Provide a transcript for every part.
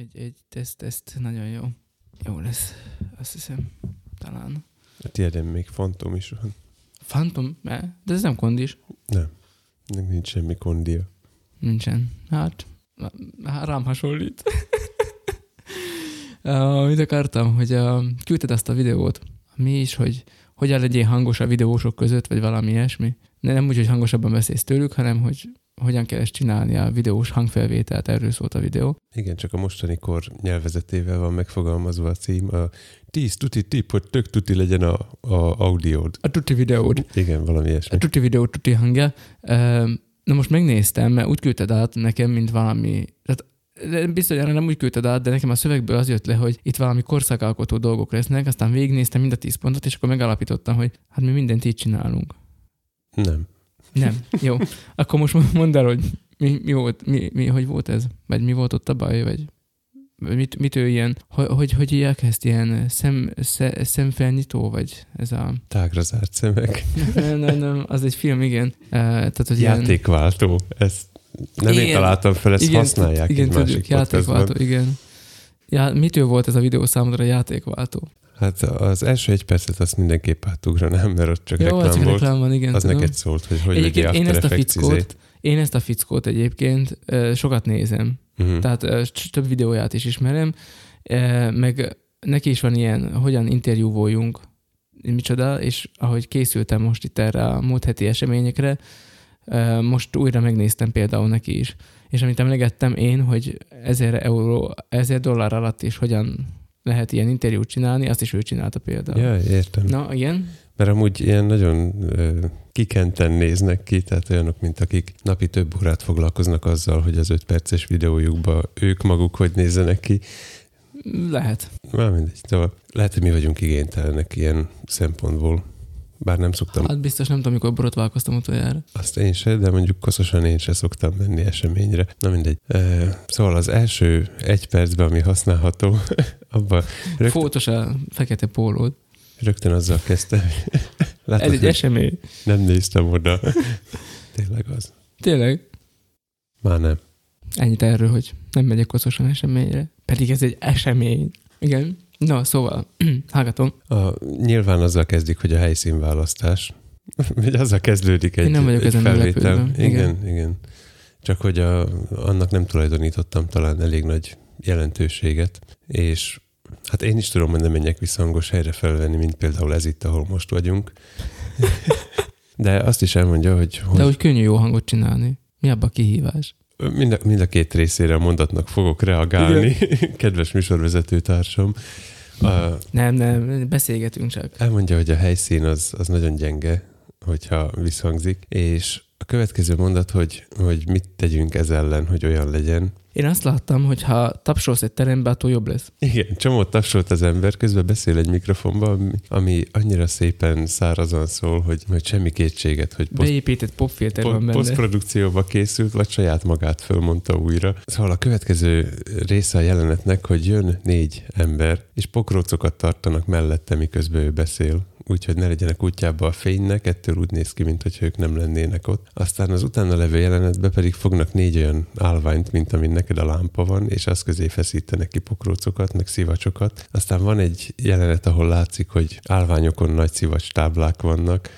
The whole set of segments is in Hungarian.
Egy, egy teszt, teszt, nagyon jó. Jó lesz, azt hiszem, talán. A tiéden még fantom is van. Phantom? De ez nem kondis. Nem. Nincs semmi kondia. Nincsen. Hát, hát rám hasonlít. uh, mit akartam, hogy uh, küldted azt a videót. Mi is, hogy hogyan legyél hangos a videósok között, vagy valami ilyesmi. De nem úgy, hogy hangosabban beszélsz tőlük, hanem hogy hogyan kell ezt csinálni a videós hangfelvételt, erről szólt a videó. Igen, csak a mostani kor nyelvezetével van megfogalmazva a cím. A 10 tuti tip, hogy tök tuti legyen a, a audiód. A tuti videód. Igen, valami ilyesmi. A tuti videó, tuti hangja. Na most megnéztem, mert úgy küldted át nekem, mint valami... Tehát biztos, hogy nem úgy küldted át, de nekem a szövegből az jött le, hogy itt valami korszakalkotó dolgok lesznek, aztán végignéztem mind a tíz pontot, és akkor megállapítottam, hogy hát mi mindent így csinálunk. Nem. Nem. Jó. Akkor most mondd el, hogy mi, mi volt, mi, mi, hogy volt ez? Vagy mi volt ott a baj? Vagy mit, mit ő ilyen, hogy, hogy, hogy ezt, ilyen szem, sze, szemfelnyitó, vagy ez a... Tágra zárt szemek. nem, nem, nem, az egy film, igen. Uh, tehát, hogy Játékváltó. Ilyen... Ezt nem igen, én találtam fel, ezt igen, használják igen, egy tudjuk, másik játékváltó, igen. Ja, mitől volt ez a videó számodra játékváltó? Hát az első egy percet azt mindenképp átugranám, mert ott csak Jó, reklám volt. reklám van, igen. Az tudom. neked szólt, hogy hogy egyébként én ezt a fickót, én ezt a fickót egyébként sokat nézem. Uh-huh. Tehát több videóját is ismerem, meg neki is van ilyen, hogyan interjúvoljunk, micsoda, és ahogy készültem most itt erre a múlt heti eseményekre, most újra megnéztem például neki is. És amit emlegettem én, hogy ezer euró, ezer dollár alatt is hogyan lehet ilyen interjút csinálni, azt is ő csinálta például. Ja, értem. Na, igen. Mert amúgy ilyen nagyon ö, kikenten néznek ki, tehát olyanok, mint akik napi több órát foglalkoznak azzal, hogy az öt perces videójukba ők maguk hogy nézzenek ki. Lehet. Már mindegy. Szóval lehet, hogy mi vagyunk igénytelenek ilyen szempontból. Bár nem szoktam. Hát biztos nem tudom, mikor borotválkoztam utoljára. Azt én se, de mondjuk koszosan én se szoktam menni eseményre. Na mindegy. Szóval az első egy percben, ami használható, abban... Rögtön... Fótos a fekete pólód. Rögtön azzal kezdtem. Látod, Ez egy esemény. Nem néztem oda. Tényleg az. Tényleg? Már nem. Ennyit erről, hogy nem megyek koszosan eseményre. Pedig ez egy esemény. Igen. Na, szóval, hallgatom. A, nyilván azzal kezdik, hogy a helyszínválasztás. Vagy azzal kezdődik egy, Én nem vagyok egy ezen felvétel. Igen. igen, igen. Csak hogy a, annak nem tulajdonítottam talán elég nagy jelentőséget, és hát én is tudom, hogy nem menjek visszhangos helyre felvenni, mint például ez itt, ahol most vagyunk. De azt is elmondja, hogy... hogy... De hogy könnyű jó hangot csinálni. Mi abba a kihívás? Mind a, mind a két részére a mondatnak fogok reagálni, Igen. kedves műsorvezető társam. A, nem, nem, beszélgetünk csak. Elmondja, hogy a helyszín az, az nagyon gyenge, hogyha visszhangzik, és a következő mondat, hogy, hogy mit tegyünk ez ellen, hogy olyan legyen, én azt láttam, hogy ha tapsolsz egy terembe, attól jobb lesz. Igen, csomót tapsolt az ember, közben beszél egy mikrofonba, ami annyira szépen szárazan szól, hogy, hogy semmi kétséget, hogy poszt, Beépített popfilter po, van benne. Posztprodukcióba készült, vagy saját magát fölmondta újra. Szóval a következő része a jelenetnek, hogy jön négy ember, és pokrócokat tartanak mellette, miközben ő beszél úgyhogy ne legyenek útjába a fénynek, ettől úgy néz ki, mint hogy ők nem lennének ott. Aztán az utána levő jelenetben pedig fognak négy olyan állványt, mint amin neked a lámpa van, és az közé feszítenek ki pokrócokat, meg szivacsokat. Aztán van egy jelenet, ahol látszik, hogy állványokon nagy szivacs táblák vannak,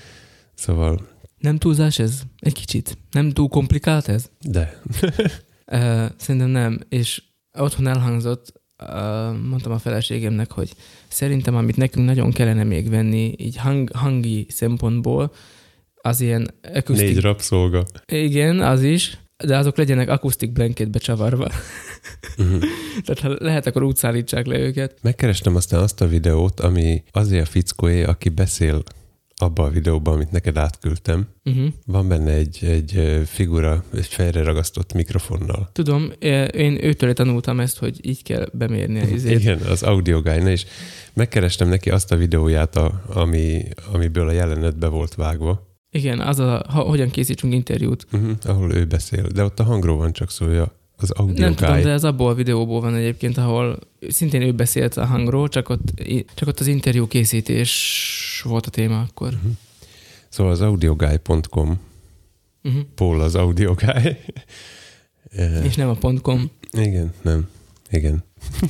szóval... Nem túlzás ez? Egy kicsit. Nem túl komplikált ez? De. Szerintem nem, és otthon elhangzott, mondtam a feleségemnek, hogy szerintem, amit nekünk nagyon kellene még venni, így hang, hangi szempontból, az ilyen akusztik... Négy rabszolga. Igen, az is, de azok legyenek akusztik blanketbe csavarva. Uh-huh. Tehát ha lehet, akkor úgy szállítsák le őket. Megkerestem aztán azt a videót, ami azért a fickóé, aki beszél abban a videóban, amit neked átküldtem, uh-huh. van benne egy, egy figura, egy fejre ragasztott mikrofonnal. Tudom, én őtől tanultam ezt, hogy így kell bemérni az izét. Igen, az audio guy és megkerestem neki azt a videóját, a, ami, amiből a jelenet be volt vágva. Igen, az a, ha, hogyan készítsünk interjút. Uh-huh, ahol ő beszél, de ott a hangról van csak szója az audio Nem guy. tudom, de ez abból a videóból van egyébként, ahol szintén ő beszélt a hangról, csak ott, csak ott az interjú készítés volt a téma akkor. Uh-huh. Szóval az audioguy.com uh-huh. Mhm. Paul az audioguy. És nem a .com. Igen, nem. Igen.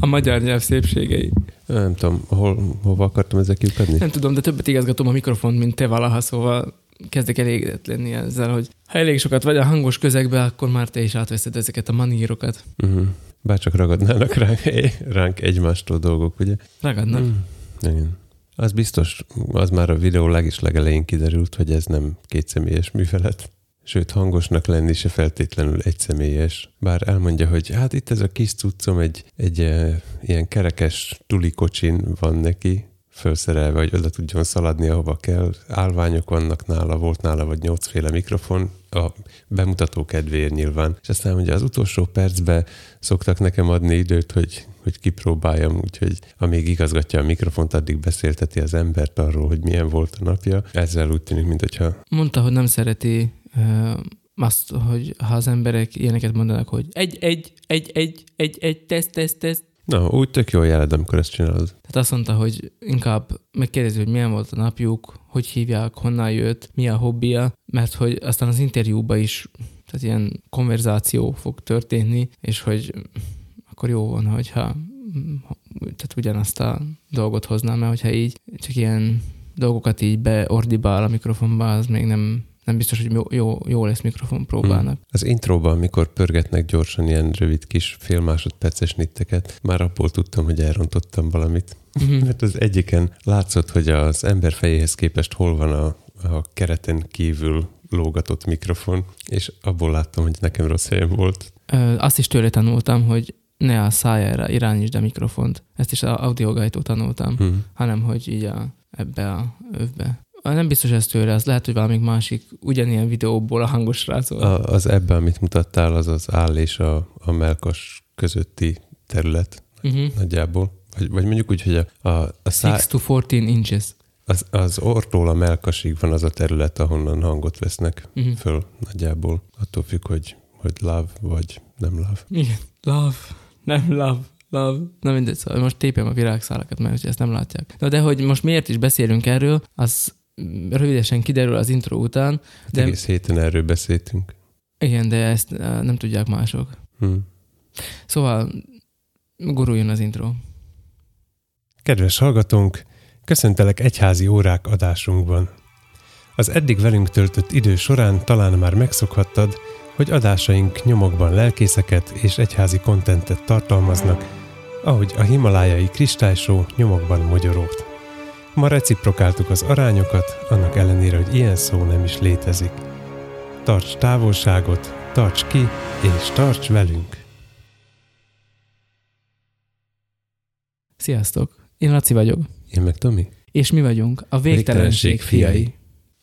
a magyar nyelv szépségei. Nem tudom, hol, hova akartam ezzel kiukadni? Nem tudom, de többet igazgatom a mikrofont, mint te valaha, szóval kezdek elégedett lenni ezzel, hogy ha elég sokat vagy a hangos közegbe, akkor már te is átveszed ezeket a manírokat. Uh-huh. Bárcsak ragadnának ránk, ránk egymástól dolgok, ugye? Ragadnak. Mm. Igen. Az biztos, az már a videó legis legelején kiderült, hogy ez nem kétszemélyes művelet. Sőt, hangosnak lenni se feltétlenül egyszemélyes. Bár elmondja, hogy hát itt ez a kis cuccom egy, egy e, ilyen kerekes tulikocsin van neki, felszerelve, hogy oda tudjon szaladni, ahova kell. Állványok vannak nála, volt nála vagy nyolcféle mikrofon, a bemutató kedvéért nyilván. És aztán ugye az utolsó percben szoktak nekem adni időt, hogy, hogy kipróbáljam, úgyhogy amíg igazgatja a mikrofont, addig beszélteti az embert arról, hogy milyen volt a napja. Ezzel úgy tűnik, mintha... Mondta, hogy nem szereti uh, azt, hogy ha az emberek ilyeneket mondanak, hogy egy, egy, egy, egy, egy, egy, teszt, teszt, teszt, Na, úgy tök jól jeled, amikor ezt csinálod. Tehát azt mondta, hogy inkább megkérdezi, hogy milyen volt a napjuk, hogy hívják, honnan jött, mi a hobbija, mert hogy aztán az interjúba is tehát ilyen konverzáció fog történni, és hogy akkor jó van, hogyha tehát ugyanazt a dolgot hoznám, mert hogyha így csak ilyen dolgokat így beordibál a mikrofonba, az még nem nem biztos, hogy jó, jó, jó lesz mikrofon próbálnak. Hmm. Az intróban, amikor pörgetnek gyorsan ilyen rövid kis fél másodperces nitteket, már abból tudtam, hogy elrontottam valamit. Mm-hmm. Mert az egyiken látszott, hogy az ember fejéhez képest hol van a, a kereten kívül lógatott mikrofon, és abból láttam, hogy nekem rossz helyem volt. Ö, azt is tőle tanultam, hogy ne a szájára irányítsd a mikrofont. Ezt is a audiogájtól tanultam, hmm. hanem hogy így a, ebbe a övbe. Nem biztos ez tőle, az lehet, hogy valamik másik ugyanilyen videóból a hangos srácol. A, az ebben, amit mutattál, az az áll és a, a melkas közötti terület uh-huh. nagyjából. Vagy, vagy mondjuk úgy, hogy a, a, a szá... 6 to 14 inches. Az, az ortól a melkasig van az a terület, ahonnan hangot vesznek uh-huh. föl nagyjából. Attól függ, hogy, hogy love vagy nem love. Igen, love, nem love. Love. Na mindegy, szóval most tépem a virágszálakat, mert ezt nem látják. Na de hogy most miért is beszélünk erről, az rövidesen kiderül az intro után. De... Egész héten erről beszéltünk. Igen, de ezt nem tudják mások. Hmm. Szóval guruljon az intro. Kedves hallgatónk, köszöntelek egyházi órák adásunkban. Az eddig velünk töltött idő során talán már megszokhattad, hogy adásaink nyomokban lelkészeket és egyházi kontentet tartalmaznak, ahogy a himalájai kristálysó nyomokban magyarót. Ma reciprokáltuk az arányokat, annak ellenére, hogy ilyen szó nem is létezik. Tarts távolságot, tarts ki, és tarts velünk! Sziasztok! Én Laci vagyok. Én meg Tomi. És mi vagyunk a Végtelenség, Végtelenség fiai.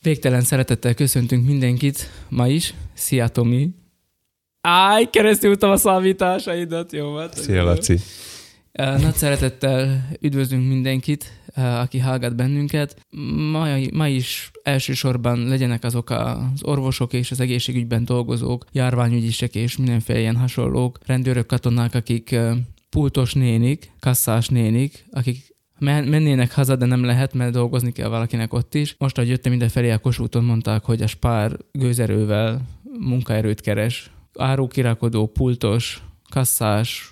Végtelen szeretettel köszöntünk mindenkit ma is. Szia, Tomi! Áj, keresztül a számításaidat, jó volt. Szia, Laci! Nagy szeretettel üdvözlünk mindenkit, aki hallgat bennünket. Ma, ma is elsősorban legyenek azok az orvosok és az egészségügyben dolgozók, járványügyisek és mindenféle ilyen hasonlók, rendőrök, katonák, akik pultos nénik, kasszás nénik, akik mennének haza, de nem lehet, mert dolgozni kell valakinek ott is. Most, ahogy jöttem mindenfelé a kosúton, mondták, hogy a spár gőzerővel munkaerőt keres. Árukirakodó, pultos, kasszás,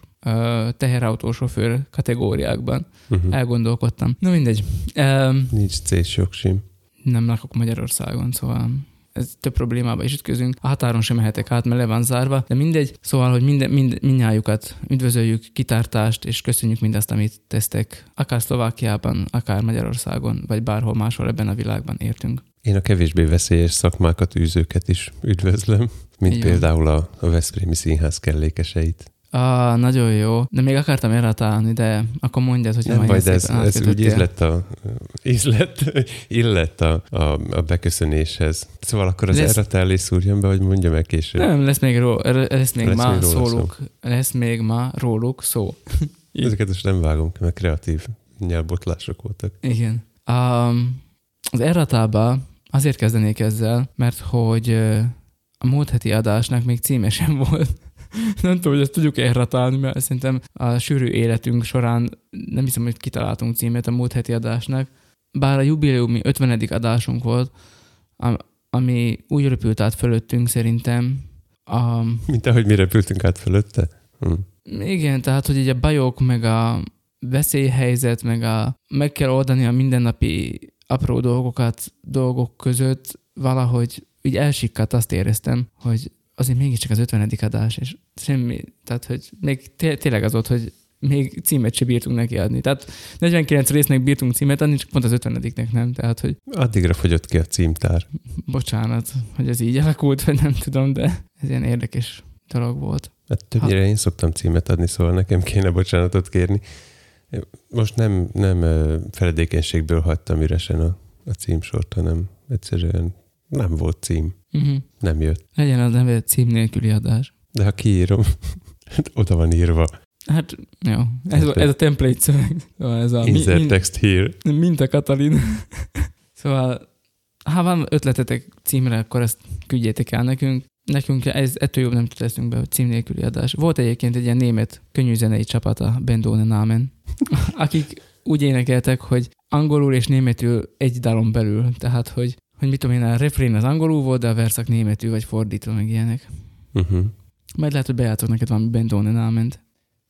teherautósofőr kategóriákban. Uh-huh. Elgondolkodtam. Na mindegy. Um, Nincs c jogsim. Nem lakok Magyarországon, szóval ez több problémába is ütközünk. A határon sem mehetek át, mert le van zárva, de mindegy. Szóval, hogy minden, mind, mindnyájukat üdvözöljük, kitártást, és köszönjük mindazt, amit tesztek, akár Szlovákiában, akár Magyarországon, vagy bárhol máshol ebben a világban értünk. Én a kevésbé veszélyes szakmákat, űzőket is üdvözlöm, mint Igen. például a, a Veszprémi Színház kellékeseit. Ah, nagyon jó. De még akartam erratálni, de akkor mondjad, hogy Nem baj, de ez, ez úgy illett, a, illett, illett a, a, a beköszönéshez. Szóval akkor az lesz, erratálés szúrjon be, hogy mondja meg később. Nem, lesz még, ró, lesz még lesz ma még szóluk. Szó. Lesz még ma róluk szó. Ezeket most nem vágom mert kreatív nyelvbotlások voltak. Igen. Um, az erratába azért kezdenék ezzel, mert hogy a múlt heti adásnak még címesen volt nem tudom, hogy ezt tudjuk elratálni, mert szerintem a sűrű életünk során nem hiszem, hogy kitaláltunk címet a múlt heti adásnak. Bár a jubileumi 50. adásunk volt, ami úgy röpült át fölöttünk szerintem. A... Mint ahogy mi repültünk át fölötte? Hm. Igen, tehát, hogy így a bajok, meg a veszélyhelyzet, meg a meg kell oldani a mindennapi apró dolgokat dolgok között valahogy így elsikkadt, azt éreztem, hogy azért mégiscsak az 50. adás, és semmi, tehát hogy még té- tényleg az volt, hogy még címet se bírtunk neki adni. Tehát 49 résznek bírtunk címet adni, csak pont az 50 nem. Tehát, hogy Addigra fogyott ki a címtár. bocsánat, hogy ez így alakult, vagy nem tudom, de ez ilyen érdekes dolog volt. Hát többnyire én szoktam címet adni, szóval nekem kéne bocsánatot kérni. Most nem, nem feledékenységből hagytam üresen a, a címsort, hanem egyszerűen nem volt cím. Uh-huh. Nem jött. Legyen az neve cím nélküli adás. De ha kiírom, oda van írva. Hát, jó. Ez, ez a template szöveg. Szóval ez a Insert mi, text here. mi, mint a Katalin. szóval, ha van ötletetek címre, akkor ezt küldjétek el nekünk. Nekünk ez ettől jobb nem tud leszünk be, hogy cím nélküli adás. Volt egyébként egy ilyen német könnyűzenei csapat, a Bendone Namen, akik úgy énekeltek, hogy angolul és németül egy dalon belül. Tehát, hogy, hogy mit tudom én, a refrén az angolul volt, de a verszak németül, vagy fordítva, meg ilyenek. Uh-huh. Majd lehet, hogy bejátok neked valami Bendone Namen-t.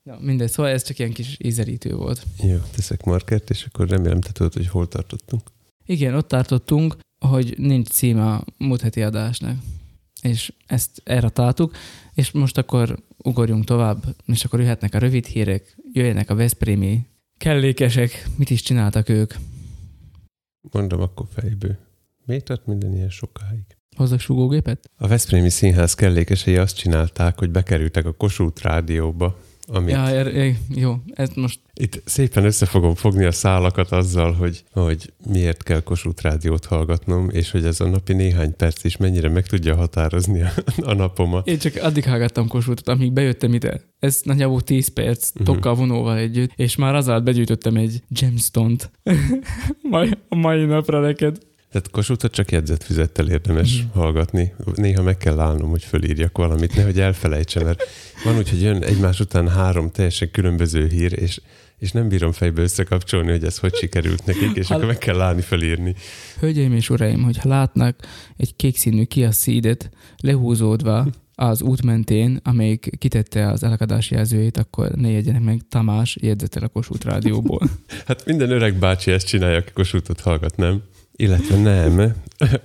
Ja, mindegy, szóval ez csak ilyen kis ízelítő volt. Jó, teszek markert, és akkor remélem te tudod, hogy hol tartottunk. Igen, ott tartottunk, hogy nincs cím a múlt heti adásnak. És ezt erre találtuk, és most akkor ugorjunk tovább, és akkor jöhetnek a rövid hírek, jöjjenek a Veszprémi kellékesek, mit is csináltak ők. Mondom akkor fejből. Miért tart minden ilyen sokáig? Hozzak súgógépet? A Veszprémi Színház kellékesei azt csinálták, hogy bekerültek a Kossuth rádióba, amit Ja, er, er, jó, ez most Itt szépen össze fogom fogni a szálakat azzal, hogy, hogy miért kell Kossuth rádiót hallgatnom, és hogy ez a napi néhány perc is mennyire meg tudja határozni a, a napomat. Én csak addig hallgattam kosútot, amíg bejöttem ide. Ez nagyjából 10 perc, Mhm. tokkal vonóval együtt, és már azáltal begyűjtöttem egy gemstone-t. A mai napra neked. Tehát Kossuthot csak jegyzetfüzettel érdemes Mhm. hallgatni. Néha meg kell állnom, hogy fölírjak valamit, nehogy elfelejtsem, mert van úgy, hogy jön egymás után három teljesen különböző hír, és, és nem bírom fejbe összekapcsolni, hogy ez hogy sikerült nekik, és Hát- akkor meg kell állni fölírni. Hölgyeim és uraim, hogyha látnak egy kékszínű Kia Ceed-et lehúzódva az út mentén, amelyik kitette az elakadás jelzőjét, akkor ne jegyenek meg Tamás jegyzetel a Kossuth rádióból. Hát minden öreg bácsi ezt csinálja, aki Kossuthot hallgat, nem? Illetve nem.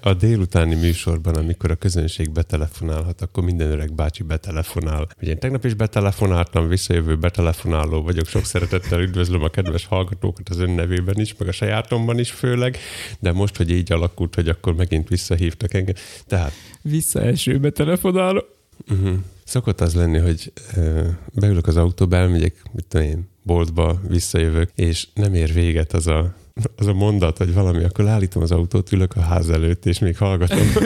A délutáni műsorban, amikor a közönség betelefonálhat, akkor minden öreg bácsi betelefonál. Ugye én tegnap is betelefonáltam, visszajövő betelefonáló vagyok. Sok szeretettel üdvözlöm a kedves hallgatókat az ön nevében is, meg a sajátomban is főleg, de most, hogy így alakult, hogy akkor megint visszahívtak engem. Tehát Visszaesőbe telefonáló. Uh-huh. Szokott az lenni, hogy uh, beülök az autóba, elmegyek, mit tudom én, boltba, visszajövök, és nem ér véget az a, az a mondat, vagy valami, akkor állítom az autót, ülök a ház előtt, és még hallgatom.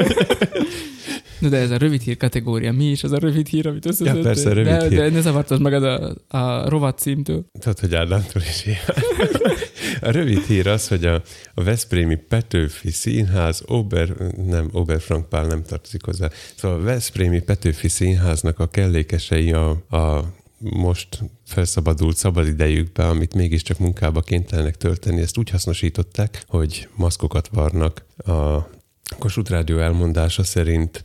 No, de ez a rövid hír kategória. Mi is az a rövid hír, amit összeszedtél? persze, rövid de, hír. De ne zavartad magad a, a rovat címtől. Tudod, hogy Ádámtól is ilyen. A rövid hír az, hogy a, a Veszprémi Petőfi Színház, Ober, nem, Oberfrank Pál nem tartozik hozzá. Szóval a Veszprémi Petőfi Színháznak a kellékesei a, a most felszabadult szabadidejükbe, amit mégiscsak munkába kénytelenek tölteni, ezt úgy hasznosították, hogy maszkokat varnak. A Kossuth Rádió elmondása szerint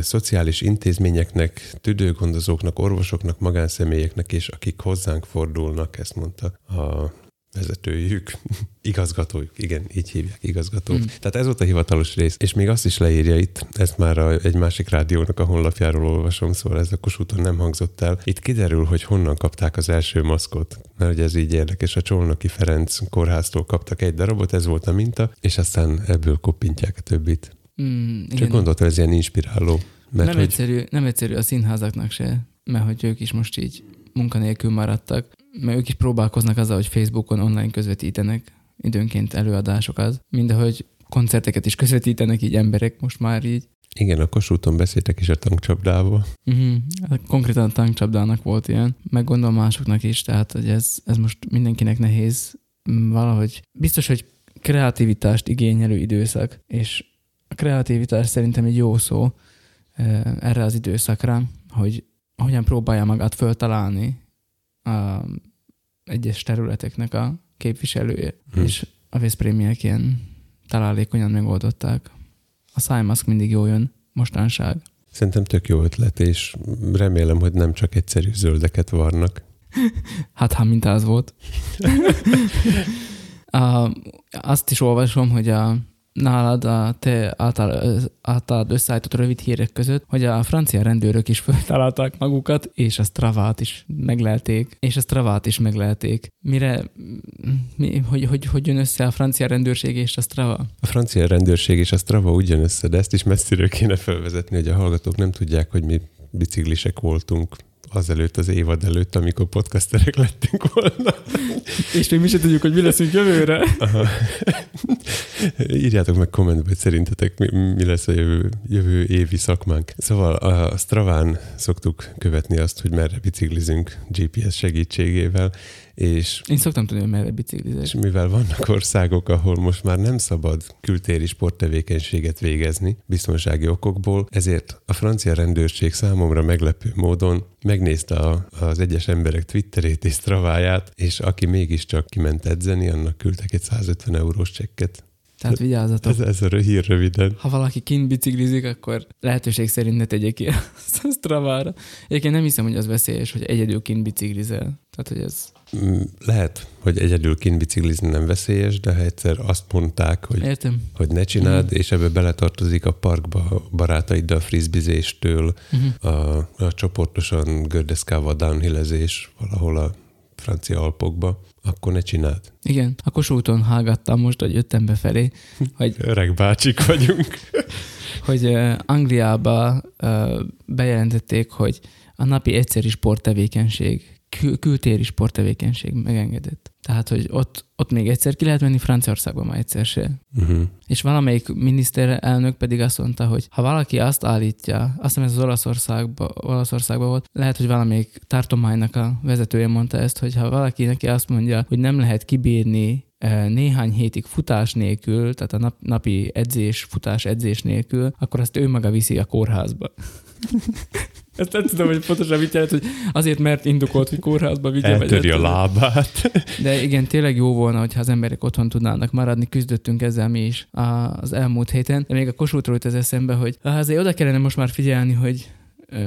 szociális intézményeknek, tüdőgondozóknak, orvosoknak, magánszemélyeknek és akik hozzánk fordulnak, ezt mondta a vezetőjük, igazgatójuk, igen, így hívják, igazgató. Mm. Tehát ez volt a hivatalos rész, és még azt is leírja itt, ezt már a, egy másik rádiónak a honlapjáról olvasom, szóval ez a Kossuthon nem hangzott el. Itt kiderül, hogy honnan kapták az első maszkot, mert ugye ez így érdekes, a Csolnoki Ferenc kórháztól kaptak egy darabot, ez volt a minta, és aztán ebből koppintják a többit. Mm, Csak gondoltam, ez ilyen inspiráló. Mert nem, hogy, egyszerű, nem egyszerű a színházaknak se, mert hogy ők is most így munkanélkül maradtak, mert ők is próbálkoznak azzal, hogy Facebookon online közvetítenek időnként előadásokat, mindahogy koncerteket is közvetítenek így emberek most már így. igen, a Kossuthon beszéltek is a tankcsapdával. Uh-huh. Konkrétan a tankcsapdának volt ilyen, meg gondolom másoknak is, tehát hogy ez, ez most mindenkinek nehéz mm, valahogy. Biztos, hogy kreativitást igényelő időszak, és a kreativitás szerintem egy jó szó eh, erre az időszakra, hogy hogyan próbálja magát föltalálni a egyes területeknek a képviselője, Hm. és a Veszprémiek ilyen találékonyan megoldották. A szájmaszk mindig jó jön, mostanság. Szerintem tök jó ötlet, és remélem, hogy nem csak egyszerű zöldeket varnak. Hát, ha mint az volt. a, azt is olvasom, hogy a nálad a te által, által összeállított rövid hírek között, hogy a francia rendőrök is feltalálták magukat, és a Stravát is meglelték, és a Stravát is meglelték. Mire, mi, hogy, hogy, hogy jön össze a francia rendőrség és a Strava? A francia rendőrség és a Strava úgy jön össze, de ezt is messziről kéne felvezetni, hogy a hallgatók nem tudják, hogy mi biciklisek voltunk azelőtt az évad előtt, amikor podcasterek lettünk volna. És még mi sem tudjuk, hogy mi leszünk jövőre. Aha. Írjátok meg kommentbe, hogy szerintetek mi, mi lesz a jövő, jövő évi szakmánk. Szóval a Straván szoktuk követni azt, hogy merre biciklizünk GPS segítségével, és... Én szoktam tudni, hogy merre biciklizek. És mivel vannak országok, ahol most már nem szabad kültéri sporttevékenységet végezni biztonsági okokból, ezért a francia rendőrség számomra meglepő módon megnézte a, az egyes emberek Twitterét és Straváját, és aki mégiscsak kiment edzeni, annak küldtek egy 150 eurós csekket. Tehát vigyázzatok. Ez, ez a hír röviden. Ha valaki kint biciklizik, akkor lehetőség szerint ne tegye ki a Stravára. Egyébként nem hiszem, hogy az veszélyes, hogy egyedül kint biciklizel. Tehát, hogy ez... Mm, lehet, hogy egyedül kint biciklizni nem veszélyes, de ha egyszer azt mondták, hogy, Értem. hogy ne csináld, uh-huh. és ebbe beletartozik a parkba barátaiddal frisbizéstől, uh-huh. a, a csoportosan gördeszkával downhillezés valahol a francia alpokba, akkor ne csináld. Igen, a Kossuthon hallgattam most, hogy jöttem befelé, hogy... Öreg bácsik vagyunk. hogy Angliába bejelentették, hogy a napi egyszeri sporttevékenység kül- kültéri sporttevékenység megengedett. Tehát, hogy ott, ott még egyszer ki lehet menni, Franciaországban már egyszer se. Uh-huh. És valamelyik miniszterelnök pedig azt mondta, hogy ha valaki azt állítja, azt hiszem ez az Olaszországban, Olaszországban volt, lehet, hogy valamelyik tartománynak a vezetője mondta ezt, hogy ha valaki neki azt mondja, hogy nem lehet kibírni eh, néhány hétig futás nélkül, tehát a nap, napi edzés, futás edzés nélkül, akkor azt ő maga viszi a kórházba. Ezt nem tudom, hogy pontosan mit jelent, hogy azért mert indokolt, hogy kórházba vigye. Eltöri a lábát. De igen, tényleg jó volna, hogyha az emberek otthon tudnának maradni, küzdöttünk ezzel mi is az elmúlt héten. De még a kosútról ez eszembe, hogy azért oda kellene most már figyelni, hogy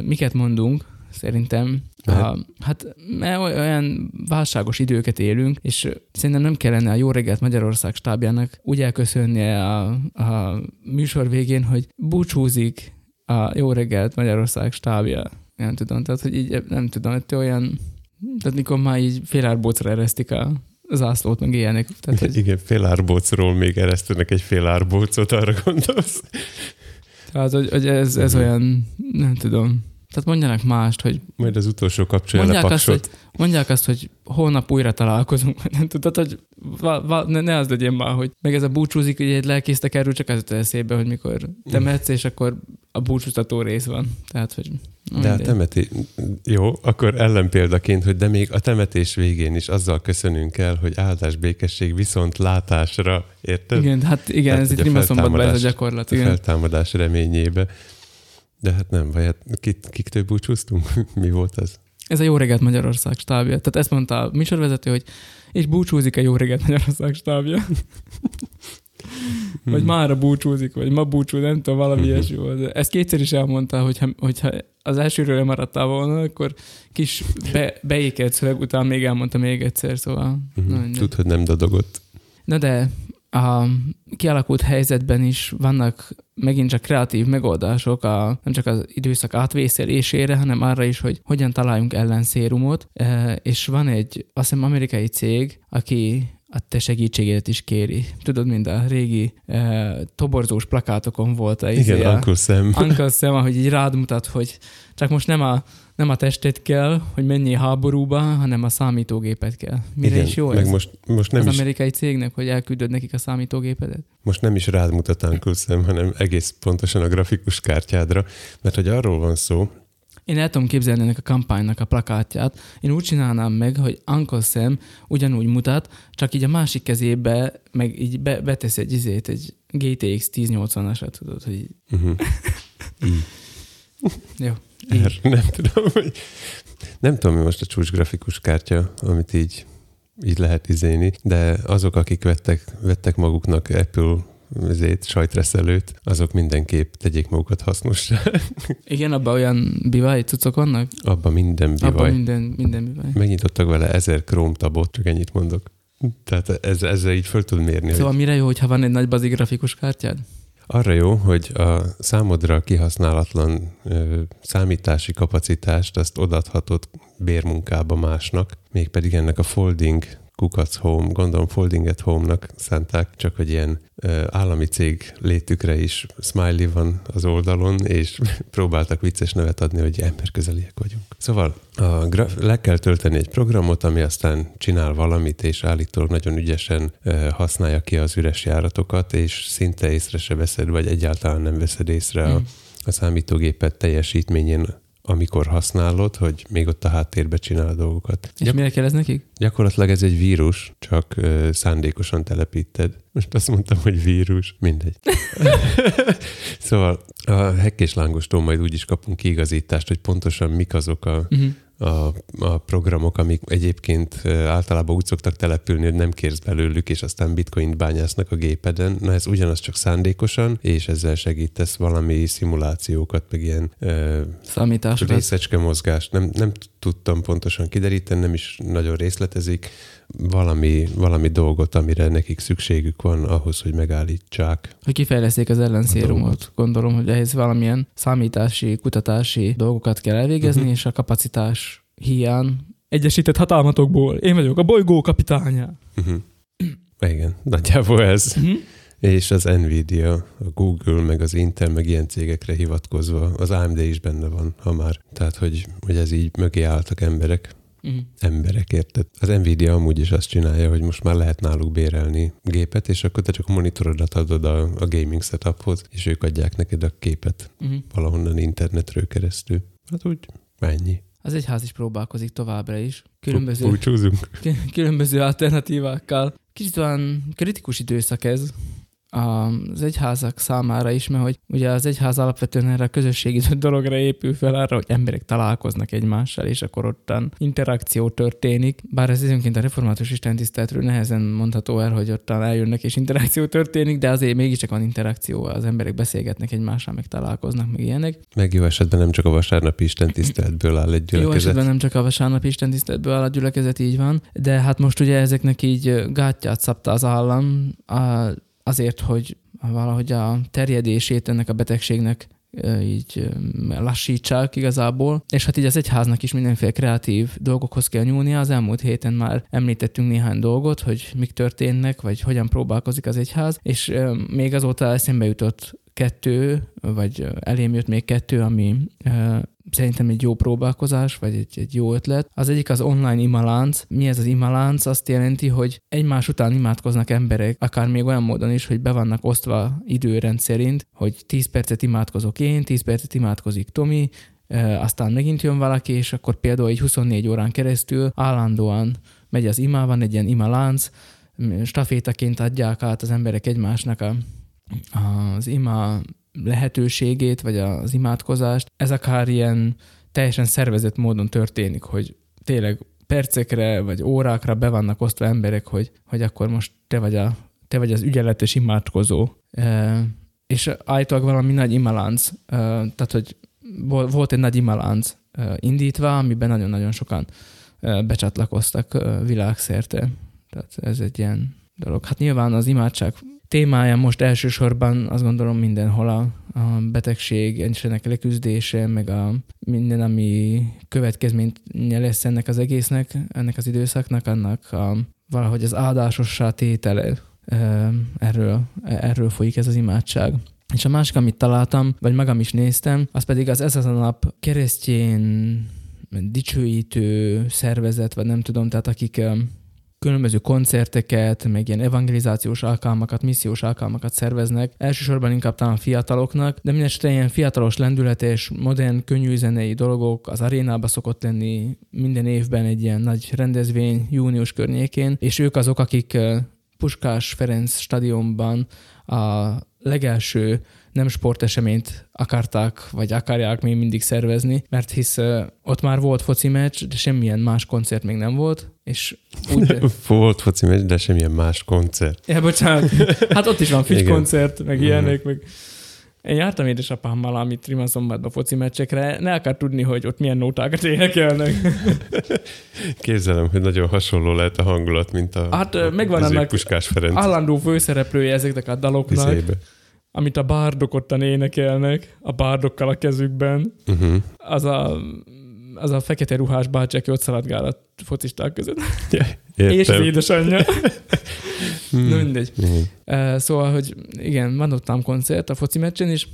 miket mondunk, szerintem. A, hát mert olyan válságos időket élünk, és szerintem nem kellene a Jó reggelt Magyarország stábjának úgy elköszönnie a, a műsor végén, hogy búcsúzik a Jó reggelt Magyarország stábja. Nem tudom, tehát hogy így nem tudom, hogy olyan, tehát mikor már így félárbócra eresztik a zászlót, meg ilyenek. Tehát, hogy... Igen, félárbócról még eresztenek egy félárbócot, arra gondolsz. Tehát, hogy, hogy ez, ez olyan, nem tudom, tehát mondjanak mást, hogy... Majd az utolsó kapcsolja mondják azt, hogy, mondják azt, hogy holnap újra találkozunk. Tudod, hogy va, va, ne, ne, az legyen már, hogy meg ez a búcsúzik, hogy egy lelkésztek erről csak az eszébe, hogy mikor temetsz, és akkor a búcsúztató rész van. Tehát, hogy... De a temeti... Jó, akkor ellenpéldaként, hogy de még a temetés végén is azzal köszönünk el, hogy áldás, békesség, viszont látásra, érted? Igen, hát igen, Tehát, ez itt rimaszombatban ez a gyakorlat. Igen. A feltámadás reményébe. De hát nem, vagy hát kit, kiktől búcsúztunk? Mi volt ez? Ez a Jó reggelt Magyarország stábja. Tehát ezt mondta a műsorvezető, hogy és búcsúzik a Jó reggelt Magyarország stábja. vagy mára búcsúzik, vagy ma búcsú, nem tudom, valami uh-huh. ilyesmi volt. Ezt kétszer is elmondta, hogyha, hogyha az elsőről lemaradtál volna, akkor kis be, beékelt szöveg után még elmondta még egyszer, szóval... Uh-huh. Tud, hogy nem dadogott. Na de a kialakult helyzetben is vannak megint csak kreatív megoldások, a, nem csak az időszak átvészelésére, hanem arra is, hogy hogyan találjunk ellenszérumot, e, és van egy, azt hiszem, amerikai cég, aki a te segítségedet is kéri. Tudod, mind a régi e, toborzós plakátokon volt. Igen, izé a, Uncle Sam. Uncle Sam, ahogy így rád mutat, hogy csak most nem a nem a testet kell, hogy menjél háborúba, hanem a számítógépet kell. Mire Igen, is jó meg ez? Most, most nem az is, amerikai cégnek, hogy elküldöd nekik a számítógépedet? Most nem is rád mutat Uncle hanem egész pontosan a grafikus kártyádra, mert hogy arról van szó, én el tudom képzelni ennek a kampánynak a plakátját. Én úgy csinálnám meg, hogy Uncle Sam ugyanúgy mutat, csak így a másik kezébe, meg így be, betesz egy izét, egy GTX 1080-asra, tudod, hogy így. Uh-huh. Jó. Er, nem tudom, hogy... Nem tudom, mi most a csúcs grafikus kártya, amit így, így lehet izéni, de azok, akik vettek, vettek maguknak Apple ezért sajtreszelőt, azok mindenképp tegyék magukat hasznosra. Igen, abban olyan bivaj cuccok vannak? Abban minden bivaj. Abban minden, minden bivaj. Megnyitottak vele ezer Chrome tabot, csak ennyit mondok. Tehát ez, ezzel így föl tud mérni. Szóval hogy... mire jó, hogyha van egy nagy bazi grafikus kártyád? Arra jó, hogy a számodra kihasználatlan ö, számítási kapacitást azt odathatod bérmunkába másnak, mégpedig ennek a folding kukac home, gondolom folding at home-nak szánták, csak hogy ilyen ö, állami cég létükre is smiley van az oldalon, és próbáltak vicces nevet adni, hogy emberközeliek vagyunk. Szóval a graf- le kell tölteni egy programot, ami aztán csinál valamit, és állítólag nagyon ügyesen ö, használja ki az üres járatokat, és szinte észre se veszed, vagy egyáltalán nem veszed észre mm. a, a számítógépet teljesítményén amikor használod, hogy még ott a háttérbe csinál a dolgokat. És Gyak- mire kell ez nekik? Gyakorlatilag ez egy vírus, csak ö, szándékosan telepíted. Most azt mondtam, hogy vírus. Mindegy. szóval a hekk és lángostól majd úgy is kapunk kiigazítást, hogy pontosan mik azok a, uh-huh a, a programok, amik egyébként általában úgy szoktak települni, hogy nem kérsz belőlük, és aztán bitcoint bányásznak a gépeden. Na ez ugyanaz csak szándékosan, és ezzel segítesz valami szimulációkat, meg ilyen Számításokat. részecske mozgást. Nem, nem tudtam pontosan kideríteni, nem is nagyon részletezik. Valami, valami dolgot, amire nekik szükségük van ahhoz, hogy megállítsák. Hogy kifejleszték az ellenszérumot. Gondolom, hogy ehhez valamilyen számítási, kutatási dolgokat kell elvégezni, uh-huh. és a kapacitás hiány egyesített hatalmatokból. Én vagyok a bolygó kapitánya. Uh-huh. Igen, nagyjából ez. Uh-huh. És az Nvidia, a Google, meg az Intel, meg ilyen cégekre hivatkozva, az AMD is benne van, ha már. Tehát, hogy, hogy ez így mögé álltak emberek, uh-huh. emberek, érted? Az Nvidia amúgy is azt csinálja, hogy most már lehet náluk bérelni gépet, és akkor te csak a monitorodat adod a, a gaming setuphoz, és ők adják neked a képet uh-huh. valahonnan internetről keresztül. Hát úgy, ennyi. Az egyház is próbálkozik továbbra is. Különböző, Búcsúzunk. különböző alternatívákkal. Kicsit olyan kritikus időszak ez, az egyházak számára is, mert hogy ugye az egyház alapvetően erre a közösségi dologra épül fel arra, hogy emberek találkoznak egymással, és akkor ottan interakció történik. Bár ez időnként a református istentiszteletről nehezen mondható el, hogy ottan eljönnek és interakció történik, de azért mégiscsak van interakció, az emberek beszélgetnek egymással, meg találkoznak, meg ilyenek. Meg jó esetben nem csak a vasárnapi istentiszteletből áll egy gyülekezet. Jó esetben nem csak a vasárnapi istentiszteletből áll a gyülekezet, így van, de hát most ugye ezeknek így gátját szabta az állam, a azért, hogy valahogy a terjedését ennek a betegségnek így lassítsák igazából, és hát így az egyháznak is mindenféle kreatív dolgokhoz kell nyúlnia. Az elmúlt héten már említettünk néhány dolgot, hogy mik történnek, vagy hogyan próbálkozik az egyház, és még azóta eszembe jutott kettő, vagy elém jött még kettő, ami szerintem egy jó próbálkozás, vagy egy, egy jó ötlet. Az egyik az online imalánc. Mi ez az imalánc? Azt jelenti, hogy egymás után imádkoznak emberek, akár még olyan módon is, hogy be vannak osztva időrend szerint, hogy 10 percet imádkozok én, 10 percet imádkozik Tomi, aztán megint jön valaki, és akkor például egy 24 órán keresztül állandóan megy az ima, van egy ilyen imalánc, stafétaként adják át az emberek egymásnak a, az ima lehetőségét, vagy az imádkozást, ez akár ilyen teljesen szervezett módon történik, hogy tényleg percekre vagy órákra be vannak osztva emberek, hogy, hogy akkor most te vagy, a, te vagy az ügyeletes imádkozó. E, és állítólag valami nagy imalánc, e, tehát hogy volt egy nagy imalánc e, indítva, amiben nagyon-nagyon sokan becsatlakoztak világszerte. Tehát ez egy ilyen dolog. Hát nyilván az imádság témája most elsősorban azt gondolom mindenhol a, a betegség és ennek leküzdése, meg a minden, ami következménye lesz ennek az egésznek, ennek az időszaknak, annak a, valahogy az áldásossá tétele. Erről, erről folyik ez az imádság. És a másik, amit találtam, vagy magam is néztem, az pedig az ez az a nap keresztjén dicsőítő szervezet, vagy nem tudom, tehát akik különböző koncerteket, meg ilyen evangelizációs alkalmakat, missziós alkalmakat szerveznek, elsősorban inkább talán fiataloknak, de mindesetre ilyen fiatalos lendületes, modern, könnyű zenei dolgok, az arénába szokott lenni minden évben egy ilyen nagy rendezvény június környékén, és ők azok, akik Puskás Ferenc stadionban a legelső nem sporteseményt akarták, vagy akarják még mindig szervezni, mert hisz ott már volt foci meccs, de semmilyen más koncert még nem volt, és úgy... volt foci meccs, de semmilyen más koncert. Ja, bocsánat. Hát ott is van fit koncert, meg ilyenek, meg én jártam édesapámmal, amit Rimaszombatba foci meccsekre, ne akar tudni, hogy ott milyen nótákat énekelnek. Képzelem, hogy nagyon hasonló lehet a hangulat, mint a, hát, a megvan annak Puskás Ferenc. állandó főszereplője ezeknek a daloknak, Vizébe. amit a bárdok ottan énekelnek, a bárdokkal a kezükben. Uh-huh. Az a az a fekete ruhás bácsi, aki ott szaladgál a focisták között. Ja, és az édesanyja. hmm. Na mindegy. Hmm. Szóval, hogy igen, van ott koncert a foci meccsen is,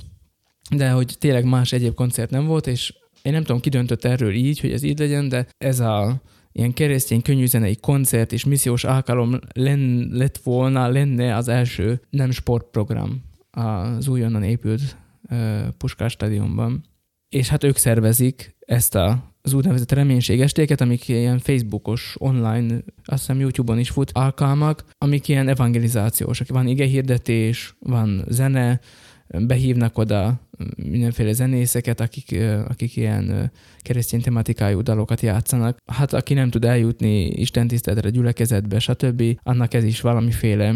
de hogy tényleg más egyéb koncert nem volt, és én nem tudom, ki döntött erről így, hogy ez így legyen, de ez a ilyen keresztény könnyűzenei koncert és missziós alkalom len, lett volna, lenne az első nem sportprogram az újonnan épült uh, Puskás stadionban. És hát ők szervezik ezt a az úgynevezett reménységestéket, amik ilyen Facebookos, online, azt hiszem YouTube-on is fut alkalmak, amik ilyen evangelizációsak. Van igehirdetés, van zene, behívnak oda mindenféle zenészeket, akik, akik ilyen keresztény tematikájú dalokat játszanak. Hát aki nem tud eljutni Isten tiszteletre, gyülekezetbe, stb., annak ez is valamiféle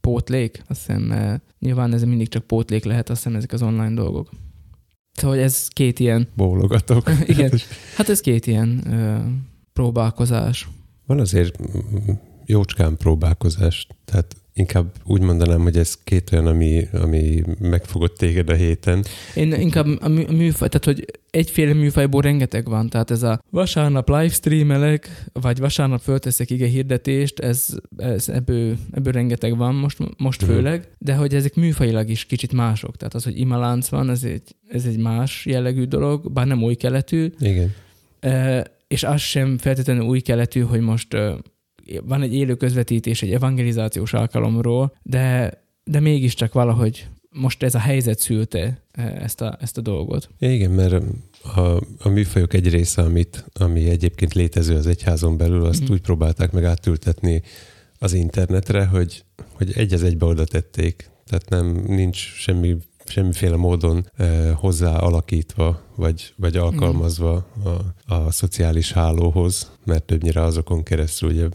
pótlék, azt hiszem, nyilván ez mindig csak pótlék lehet, azt hiszem ezek az online dolgok. Szóval ez két ilyen... Bólogatok. Igen, hát ez két ilyen ö, próbálkozás. Van azért jócskán próbálkozás, tehát Inkább úgy mondanám, hogy ez két olyan, ami, ami megfogott téged a héten. Én inkább a műfaj, tehát hogy egyféle műfajból rengeteg van, tehát ez a vasárnap livestreamelek, vagy vasárnap fölteszek ige hirdetést, ez, ez ebből, ebből rengeteg van most, most uh-huh. főleg, de hogy ezek műfajilag is kicsit mások, tehát az, hogy imalánc van, ez egy, ez egy más jellegű dolog, bár nem új keletű. Igen. E, és az sem feltétlenül új keletű, hogy most van egy élő közvetítés egy evangelizációs alkalomról, de, de mégiscsak valahogy most ez a helyzet szülte eh, ezt a, ezt a dolgot. Igen, mert a, a műfajok egy része, amit, ami egyébként létező az egyházon belül, azt mm. úgy próbálták meg átültetni az internetre, hogy, hogy egy az egybe oda tették. Tehát nem, nincs semmi semmiféle módon eh, hozzá alakítva, vagy, vagy alkalmazva a, a szociális hálóhoz, mert többnyire azokon keresztül ugye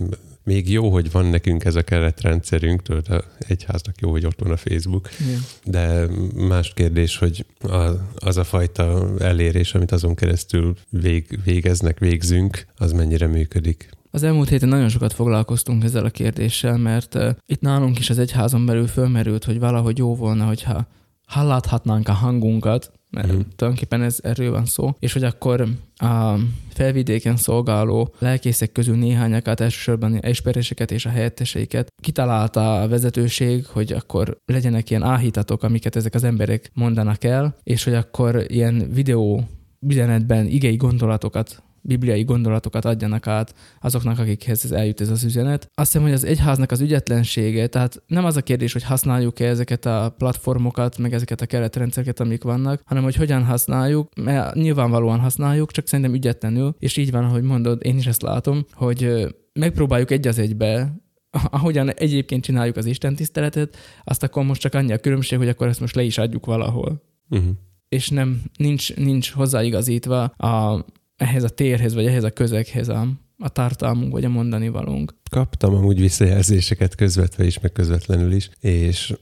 még jó, hogy van nekünk ez a keretrendszerünk, tudod, a egyháznak jó, hogy ott van a Facebook, Igen. de más kérdés, hogy az, az a fajta elérés, amit azon keresztül vég, végeznek, végzünk, az mennyire működik. Az elmúlt héten nagyon sokat foglalkoztunk ezzel a kérdéssel, mert itt nálunk is az egyházon belül fölmerült, hogy valahogy jó volna, hogyha hallathatnánk a hangunkat, mert mm. tulajdonképpen ez erről van szó, és hogy akkor a felvidéken szolgáló lelkészek közül néhányakat, elsősorban espereseket és a helyetteseiket kitalálta a vezetőség, hogy akkor legyenek ilyen áhítatok, amiket ezek az emberek mondanak el, és hogy akkor ilyen videó üzenetben igei gondolatokat bibliai gondolatokat adjanak át azoknak, akikhez ez eljut ez az üzenet. Azt hiszem, hogy az egyháznak az ügyetlensége, tehát nem az a kérdés, hogy használjuk-e ezeket a platformokat, meg ezeket a keretrendszereket, amik vannak, hanem hogy hogyan használjuk, mert nyilvánvalóan használjuk, csak szerintem ügyetlenül, és így van, ahogy mondod, én is ezt látom, hogy megpróbáljuk egy az egybe ahogyan egyébként csináljuk az Isten tiszteletet, azt akkor most csak annyi a különbség, hogy akkor ezt most le is adjuk valahol. Uh-huh. És nem, nincs, nincs hozzáigazítva a ehhez a térhez, vagy ehhez a közeghez a, a tartalmunk, vagy a mondani valunk. Kaptam amúgy visszajelzéseket közvetve is, meg közvetlenül is, és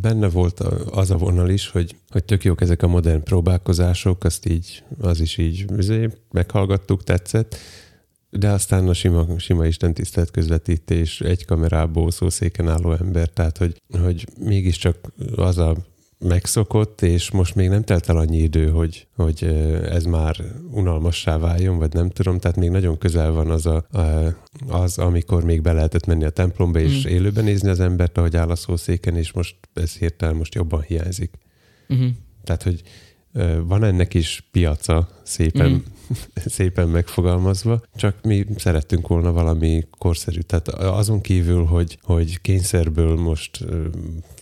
benne volt az a vonal is, hogy, hogy tök jók ezek a modern próbálkozások, azt így, az is így izé, meghallgattuk, tetszett, de aztán a sima, sima Isten tisztelt közvetítés, egy kamerából szószéken álló ember, tehát hogy, hogy mégiscsak az a megszokott, és most még nem telt el annyi idő, hogy, hogy ez már unalmassá váljon, vagy nem tudom, tehát még nagyon közel van az, a, az amikor még be lehetett menni a templomba, és mm. élőben nézni az embert, ahogy áll a szószéken, és most ez hirtelen most jobban hiányzik. Mm-hmm. Tehát, hogy van ennek is piaca szépen, mm. szépen megfogalmazva, csak mi szerettünk volna valami korszerű. Tehát azon kívül, hogy, hogy kényszerből most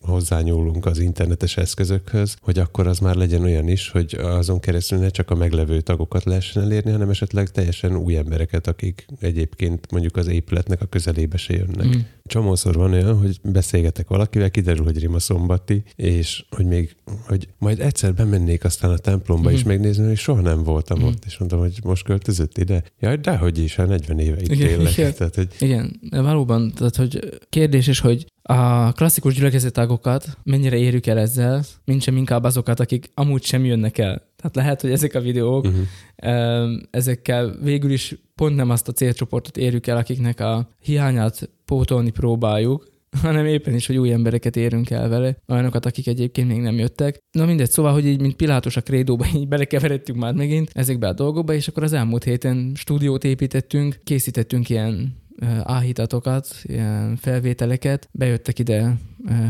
hozzányúlunk az internetes eszközökhöz, hogy akkor az már legyen olyan is, hogy azon keresztül ne csak a meglevő tagokat lehessen elérni, hanem esetleg teljesen új embereket, akik egyébként mondjuk az épületnek a közelébe se jönnek. Mm. Csomószor van olyan, hogy beszélgetek valakivel, kiderül, hogy Rima szombati, és hogy még, hogy majd egyszer bemennék aztán a templomba is megnézni, hogy soha nem voltam mm. ott, és mondtam, hogy most költözött ide. Jaj, dehogy is, hát 40 éve itt igen, élek. Igen, tehát, hogy... igen, valóban, tehát, hogy kérdés is, hogy a klasszikus gyülekezetagokat mennyire érjük el ezzel, mint sem inkább azokat, akik amúgy sem jönnek el. Tehát lehet, hogy ezek a videók, uh-huh. ezekkel végül is pont nem azt a célcsoportot érjük el, akiknek a hiányát pótolni próbáljuk, hanem éppen is, hogy új embereket érünk el vele, olyanokat, akik egyébként még nem jöttek. Na mindegy, szóval, hogy így, mint Pilátus a krédóba, így belekeveredtünk már megint ezekbe a dolgokba, és akkor az elmúlt héten stúdiót építettünk, készítettünk ilyen áhítatokat, ilyen felvételeket, bejöttek ide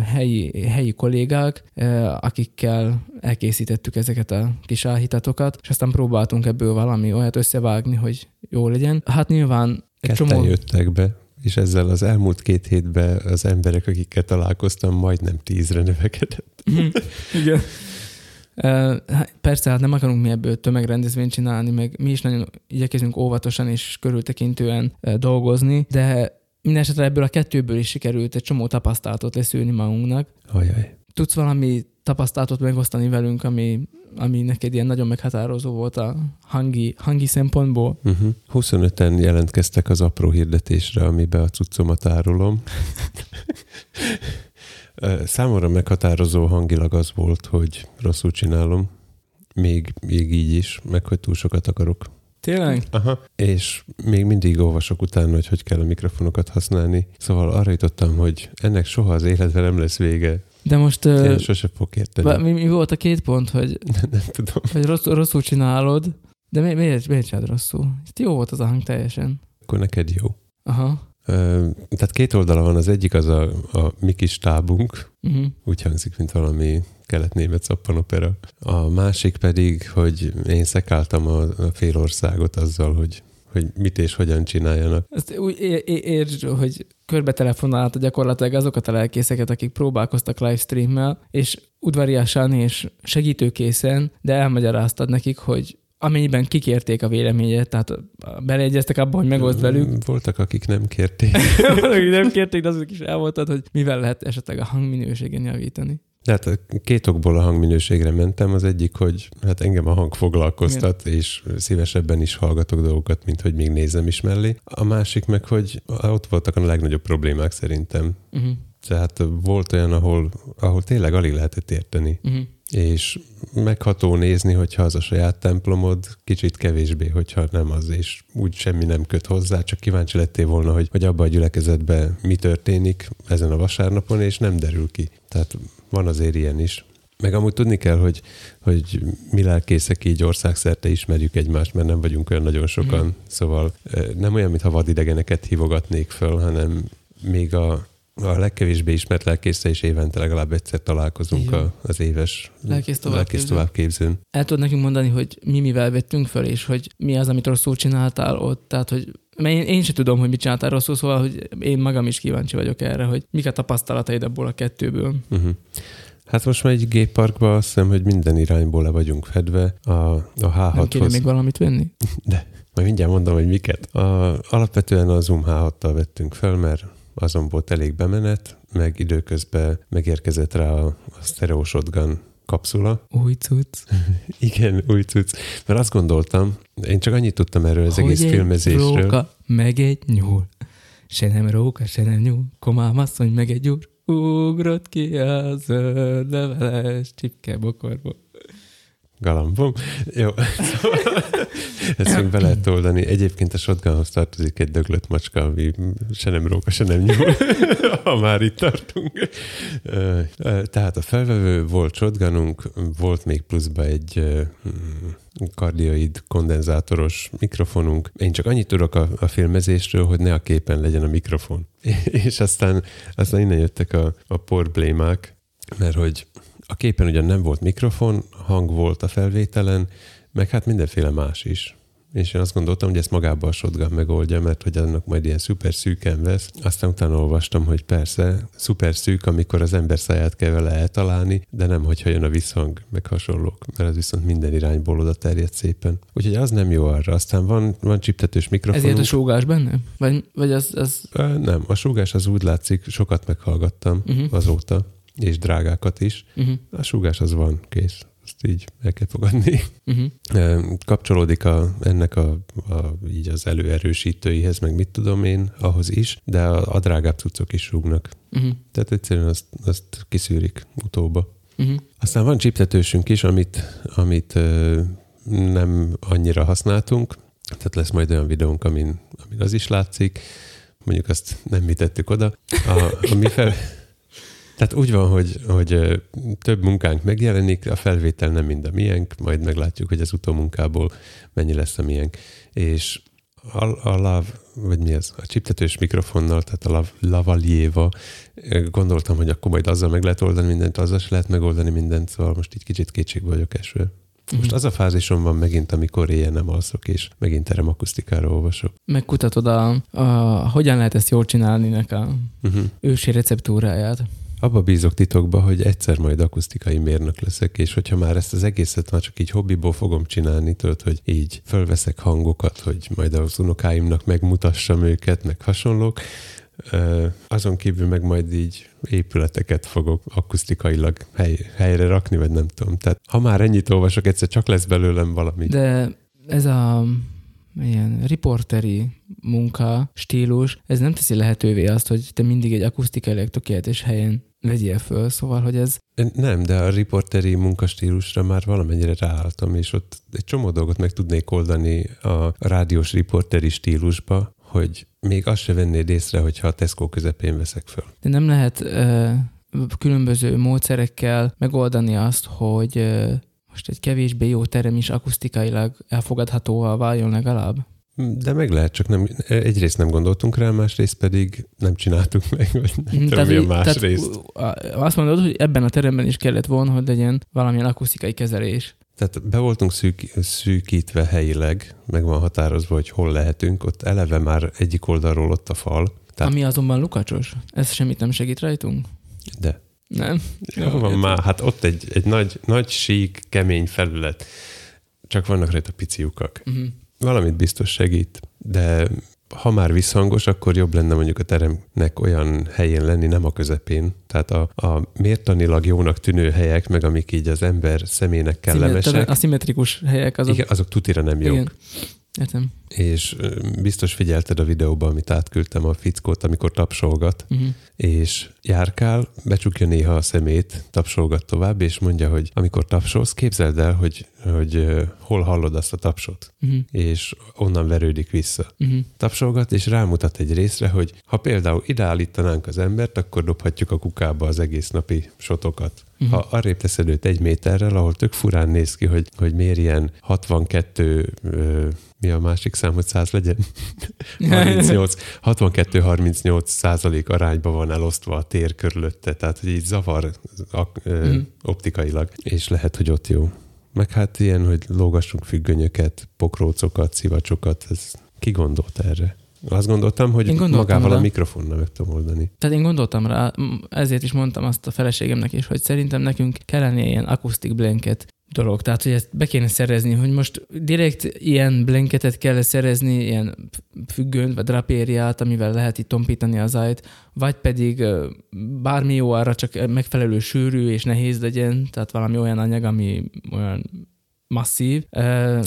helyi, helyi kollégák, akikkel elkészítettük ezeket a kis áhítatokat, és aztán próbáltunk ebből valami olyat összevágni, hogy jó legyen. Hát nyilván egy Ketten csomó... jöttek be, és ezzel az elmúlt két hétben az emberek, akikkel találkoztam, majdnem tízre növekedett. Igen. Hát persze, hát nem akarunk mi ebből tömegrendezvényt csinálni, meg mi is nagyon igyekezünk óvatosan és körültekintően dolgozni, de minden esetre ebből a kettőből is sikerült egy csomó tapasztalatot leszűrni magunknak. Ajaj. Tudsz valami tapasztalatot megosztani velünk, ami, ami neked ilyen nagyon meghatározó volt a hangi, hangi szempontból? Uh-huh. Mhm. 25-en jelentkeztek az apró hirdetésre, amiben a cuccomat árulom. Számomra meghatározó hangilag az volt, hogy rosszul csinálom, még, még így is, meg hogy túl sokat akarok. Tényleg? Aha. És még mindig olvasok utána, hogy hogy kell a mikrofonokat használni. Szóval arra jutottam, hogy ennek soha az életben nem lesz vége. De most... Én uh, sose fogok érteni. Mi, mi volt a két pont, hogy, nem tudom. hogy rosszul, rosszul csinálod, de mi, miért, miért csinálod rosszul? Itt jó volt az a hang teljesen. Akkor neked jó. Aha. Tehát két oldala van, az egyik az a, a mi kis tábunk, uh-huh. úgy hangzik, mint valami kelet-német szappanopera. A másik pedig, hogy én szekáltam a, a fél országot azzal, hogy hogy mit és hogyan csináljanak. Ezt úgy értsd, hogy körbe telefonálta gyakorlatilag azokat a lelkészeket, akik próbálkoztak livestreammel, és udvariasan és segítőkészen, de elmagyaráztad nekik, hogy amennyiben kikérték a véleményet, tehát beleegyeztek abba, hogy megoszt velük. Voltak, akik nem kérték. Voltak, akik nem kérték, de azok is elvoltad, hogy mivel lehet esetleg a hangminőségen javítani. Tehát két okból a hangminőségre mentem. Az egyik, hogy hát engem a hang foglalkoztat, Igen. és szívesebben is hallgatok dolgokat, mint hogy még nézem is mellé. A másik meg, hogy ott voltak a legnagyobb problémák szerintem. Uh-huh. Tehát volt olyan, ahol, ahol tényleg alig lehetett érteni. Uh-huh és megható nézni, hogyha az a saját templomod, kicsit kevésbé, hogyha nem az, és úgy semmi nem köt hozzá, csak kíváncsi lettél volna, hogy, hogy abban a gyülekezetben mi történik ezen a vasárnapon, és nem derül ki. Tehát van azért ilyen is. Meg amúgy tudni kell, hogy, hogy mi lelkészek így országszerte ismerjük egymást, mert nem vagyunk olyan nagyon sokan. Mm. Szóval nem olyan, mintha vadidegeneket hívogatnék föl, hanem még a, a legkevésbé ismert lelkészre is évente legalább egyszer találkozunk a, az éves lelkész, továbbképzőn. továbbképzőn. El tudod nekünk mondani, hogy mi mivel vettünk föl, és hogy mi az, amit rosszul csináltál ott? Tehát, hogy mert én, én sem tudom, hogy mit csináltál rosszul, szóval hogy én magam is kíváncsi vagyok erre, hogy mik a tapasztalataid abból a kettőből. Uh-huh. Hát most már egy gépparkban azt hiszem, hogy minden irányból le vagyunk fedve. A, a H6-hoz... Nem kéne még valamit venni? De, majd mindjárt mondom, hogy miket. A, alapvetően a Zoom H6-tal vettünk fel, mert azon volt elég bemenet, meg időközben megérkezett rá a, a Stereo Shotgun kapszula. Új cucc. Igen, új cucc. Mert azt gondoltam, én csak annyit tudtam erről az hogy egész egy filmezésről. Róka, meg egy nyúl. Se nem róka, se nem nyúl. Komám asszony, meg egy úr. Ugrott ki a zöld leveles csipke bokorból galambom. Jó, szóval ezt még be lehet oldani. Egyébként a shotgunhoz tartozik egy döglött macska, ami se nem róka, se nem nyúl, ha már itt tartunk. Tehát a felvevő volt shotgununk, volt még pluszba egy kardioid kondenzátoros mikrofonunk. Én csak annyit tudok a, a filmezésről, hogy ne a képen legyen a mikrofon. És aztán, aztán innen jöttek a, a problémák, mert hogy a képen ugyan nem volt mikrofon, hang volt a felvételen, meg hát mindenféle más is. És én azt gondoltam, hogy ezt magába a shotgun megoldja, mert hogy annak majd ilyen szuper szűken vesz. Aztán utána olvastam, hogy persze, szuper szűk, amikor az ember száját kell vele eltalálni, de nem, hogyha jön a visszhang, meg hasonlók, mert az viszont minden irányból oda terjed szépen. Úgyhogy az nem jó arra. Aztán van, van csiptetős mikrofon. Ezért a súgás benne? Vagy, vagy az, az... Nem, a súgás az úgy látszik, sokat meghallgattam uh-huh. azóta, és drágákat is. Uh-huh. A súgás az van, kész ezt így el kell fogadni. Uh-huh. Kapcsolódik a, ennek a, a, így az előerősítőihez, meg mit tudom én, ahhoz is, de a, a drágább cuccok is rúgnak. Uh-huh. Tehát egyszerűen azt, azt kiszűrik utóba. Uh-huh. Aztán van csiptetősünk is, amit, amit nem annyira használtunk, tehát lesz majd olyan videónk, amin, amin az is látszik, mondjuk azt nem mi tettük oda. A, a mi fel, tehát úgy van, hogy, hogy több munkánk megjelenik, a felvétel nem mind a miénk, majd meglátjuk, hogy az utómunkából mennyi lesz a miénk. És a, a lav, vagy mi ez, a csiptetős mikrofonnal, tehát a lav, lavaliéva, gondoltam, hogy akkor majd azzal meg lehet oldani mindent, azzal se lehet megoldani mindent, szóval most így kicsit kétség vagyok esve. Most mhm. az a fázisom van megint, amikor éjjel nem alszok, és megint terem akusztikára olvasok. Megkutatod a, a, hogyan lehet ezt jól csinálni nek a uh-huh. ősi receptúráját. Abba bízok titokba, hogy egyszer majd akusztikai mérnök leszek, és hogyha már ezt az egészet már csak így hobbiból fogom csinálni, tudod, hogy így fölveszek hangokat, hogy majd az unokáimnak megmutassam őket, meg hasonlók, azon kívül meg majd így épületeket fogok akusztikailag hely, helyre rakni, vagy nem tudom. Tehát ha már ennyit olvasok, egyszer csak lesz belőlem valami. De ez a ilyen riporteri munka, stílus, ez nem teszi lehetővé azt, hogy te mindig egy akusztikailag tökéletes helyen vegyél föl, szóval, hogy ez... Nem, de a riporteri munkastílusra már valamennyire ráálltam, és ott egy csomó dolgot meg tudnék oldani a rádiós riporteri stílusba, hogy még azt se vennéd észre, hogyha a Tesco közepén veszek föl. De nem lehet ö, különböző módszerekkel megoldani azt, hogy ö, most egy kevésbé jó terem is akusztikailag elfogadhatóval váljon legalább? De meg lehet, csak nem, egyrészt nem gondoltunk rá, másrészt pedig nem csináltuk meg, vagy nem tehát, tudom, más tehát részt. Azt mondod, hogy ebben a teremben is kellett volna, hogy legyen valamilyen akusztikai kezelés. Tehát be voltunk szűk, szűkítve helyileg, meg van határozva, hogy hol lehetünk, ott eleve már egyik oldalról ott a fal. Tehát... Ami azonban lukacsos. Ez semmit nem segít rajtunk? De. Nem? Jó, van már, hát ott egy, egy nagy, nagy sík, kemény felület. Csak vannak rajta pici lyukak. Uh-huh valamit biztos segít, de ha már visszhangos, akkor jobb lenne mondjuk a teremnek olyan helyén lenni, nem a közepén. Tehát a, a mértanilag jónak tűnő helyek, meg amik így az ember személynek kellemesek. A szimmetrikus helyek azok... Igen, azok tutira nem jók. Igen. Értem. És biztos figyelted a videóban, amit átküldtem a fickót, amikor tapsolgat, uh-huh. és járkál, becsukja néha a szemét, tapsolgat tovább, és mondja, hogy amikor tapsolsz, képzeld el, hogy, hogy hol hallod azt a tapsot, uh-huh. és onnan verődik vissza. Uh-huh. Tapsolgat, és rámutat egy részre, hogy ha például ideállítanánk az embert, akkor dobhatjuk a kukába az egész napi sotokat. Uh-huh. Ha arrébb teszed őt egy méterrel, ahol tök furán néz ki, hogy, hogy miért ilyen 62 ö, mi a másik szám, hogy 100 legyen? 38, 62-38 százalék arányban van elosztva a tér körülötte, tehát hogy így zavar mm. optikailag, és lehet, hogy ott jó. Meg hát ilyen, hogy lógassunk függönyöket, pokrócokat, szivacsokat, ez ki gondolt erre? Azt gondoltam, hogy én magával rá. a mikrofonnal meg tudom oldani. Tehát én gondoltam rá, ezért is mondtam azt a feleségemnek is, hogy szerintem nekünk kellene ilyen akusztik blanket dolog. Tehát, hogy ezt be kéne szerezni, hogy most direkt ilyen blanketet kell szerezni, ilyen függönt, vagy drapériát, amivel lehet itt tompítani az ajt, vagy pedig bármi jó arra, csak megfelelő sűrű és nehéz legyen, tehát valami olyan anyag, ami olyan masszív.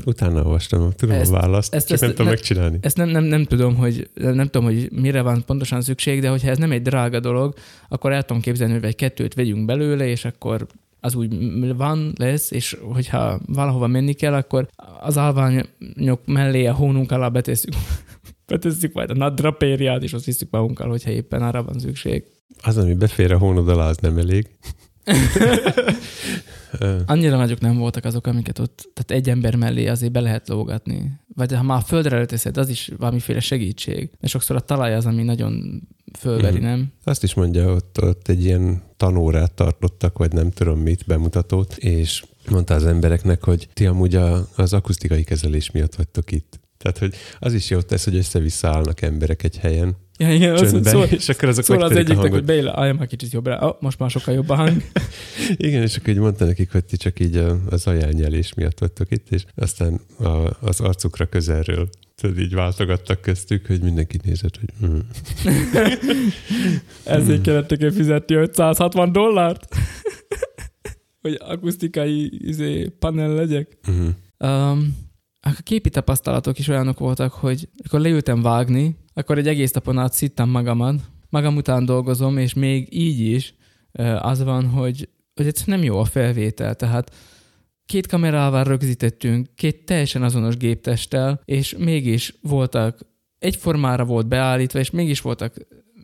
Utána olvastam, tudom ezt, a választ, ezt, csak ezt, nem tudom ne, megcsinálni. Ezt nem, nem, nem, tudom, hogy, nem tudom, hogy mire van pontosan szükség, de hogyha ez nem egy drága dolog, akkor el tudom képzelni, hogy egy kettőt vegyünk belőle, és akkor az úgy van, lesz, és hogyha valahova menni kell, akkor az alványok mellé a hónunk alá betesszük, betesszük majd a nadrapériát, és azt visszük magunkkal, hogyha éppen arra van szükség. Az, ami befér a hónod alá, az nem elég. Annyira nagyok nem voltak azok, amiket ott, tehát egy ember mellé azért be lehet lógatni. Vagy ha már földre leteszed, az is valamiféle segítség. Mert sokszor a talaj az, ami nagyon fölveri, mm. nem? Azt is mondja, ott, ott egy ilyen tanórát tartottak, vagy nem tudom mit, bemutatót, és mondta az embereknek, hogy ti amúgy a, az akusztikai kezelés miatt vagytok itt. Tehát, hogy az is jót tesz, hogy össze-vissza állnak emberek egy helyen. Ja, igen, csöndben, szól, és akkor azok szól az egyiknek, hogy Béla, állj már kicsit jobbra. Oh, most már sokkal jobb a hang. Igen, és akkor így mondta nekik, hogy ti csak így a, az ajánlnyelés miatt vagytok itt, és aztán a, az arcukra közelről tudod, így váltogattak köztük, hogy mindenki nézett, hogy mm. Ezért kellett neki fizetni 560 dollárt. hogy akusztikai izé, panel legyek. Mm. Um, a képi tapasztalatok is olyanok voltak, hogy akkor leültem vágni, akkor egy egész napon át szittem magamat, magam után dolgozom, és még így is az van, hogy, hogy egyszerűen nem jó a felvétel, tehát két kamerával rögzítettünk, két teljesen azonos géptesttel, és mégis voltak, egyformára volt beállítva, és mégis voltak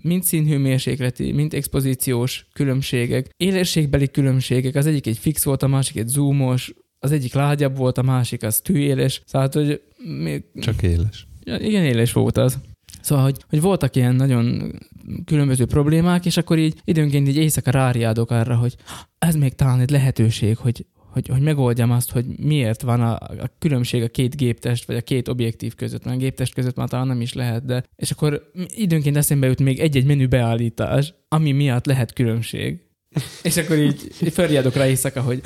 mind színhőmérsékleti, mind expozíciós különbségek, élességbeli különbségek, az egyik egy fix volt, a másik egy zoomos, az egyik lágyabb volt, a másik az tűéles, szóval, hogy még, Csak éles. Ja, igen, éles volt az. Szóval, hogy, hogy voltak ilyen nagyon különböző problémák, és akkor így időnként így éjszaka ráriádok arra, hogy ez még talán egy lehetőség, hogy, hogy, hogy megoldjam azt, hogy miért van a, a különbség a két géptest, vagy a két objektív között, mert a géptest között már talán nem is lehet, de és akkor időnként eszembe jut még egy-egy menü beállítás, ami miatt lehet különbség. És akkor így, így felriadok rá éjszaka, hogy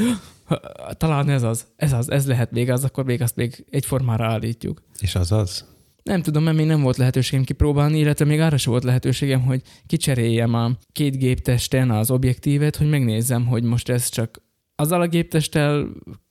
talán ez az, ez az, ez lehet még az, akkor még azt még egyformára állítjuk. És az az? Nem tudom, mert még nem volt lehetőségem kipróbálni, illetve még arra sem volt lehetőségem, hogy kicseréljem a két géptesten az objektívet, hogy megnézzem, hogy most ez csak azzal a géptesttel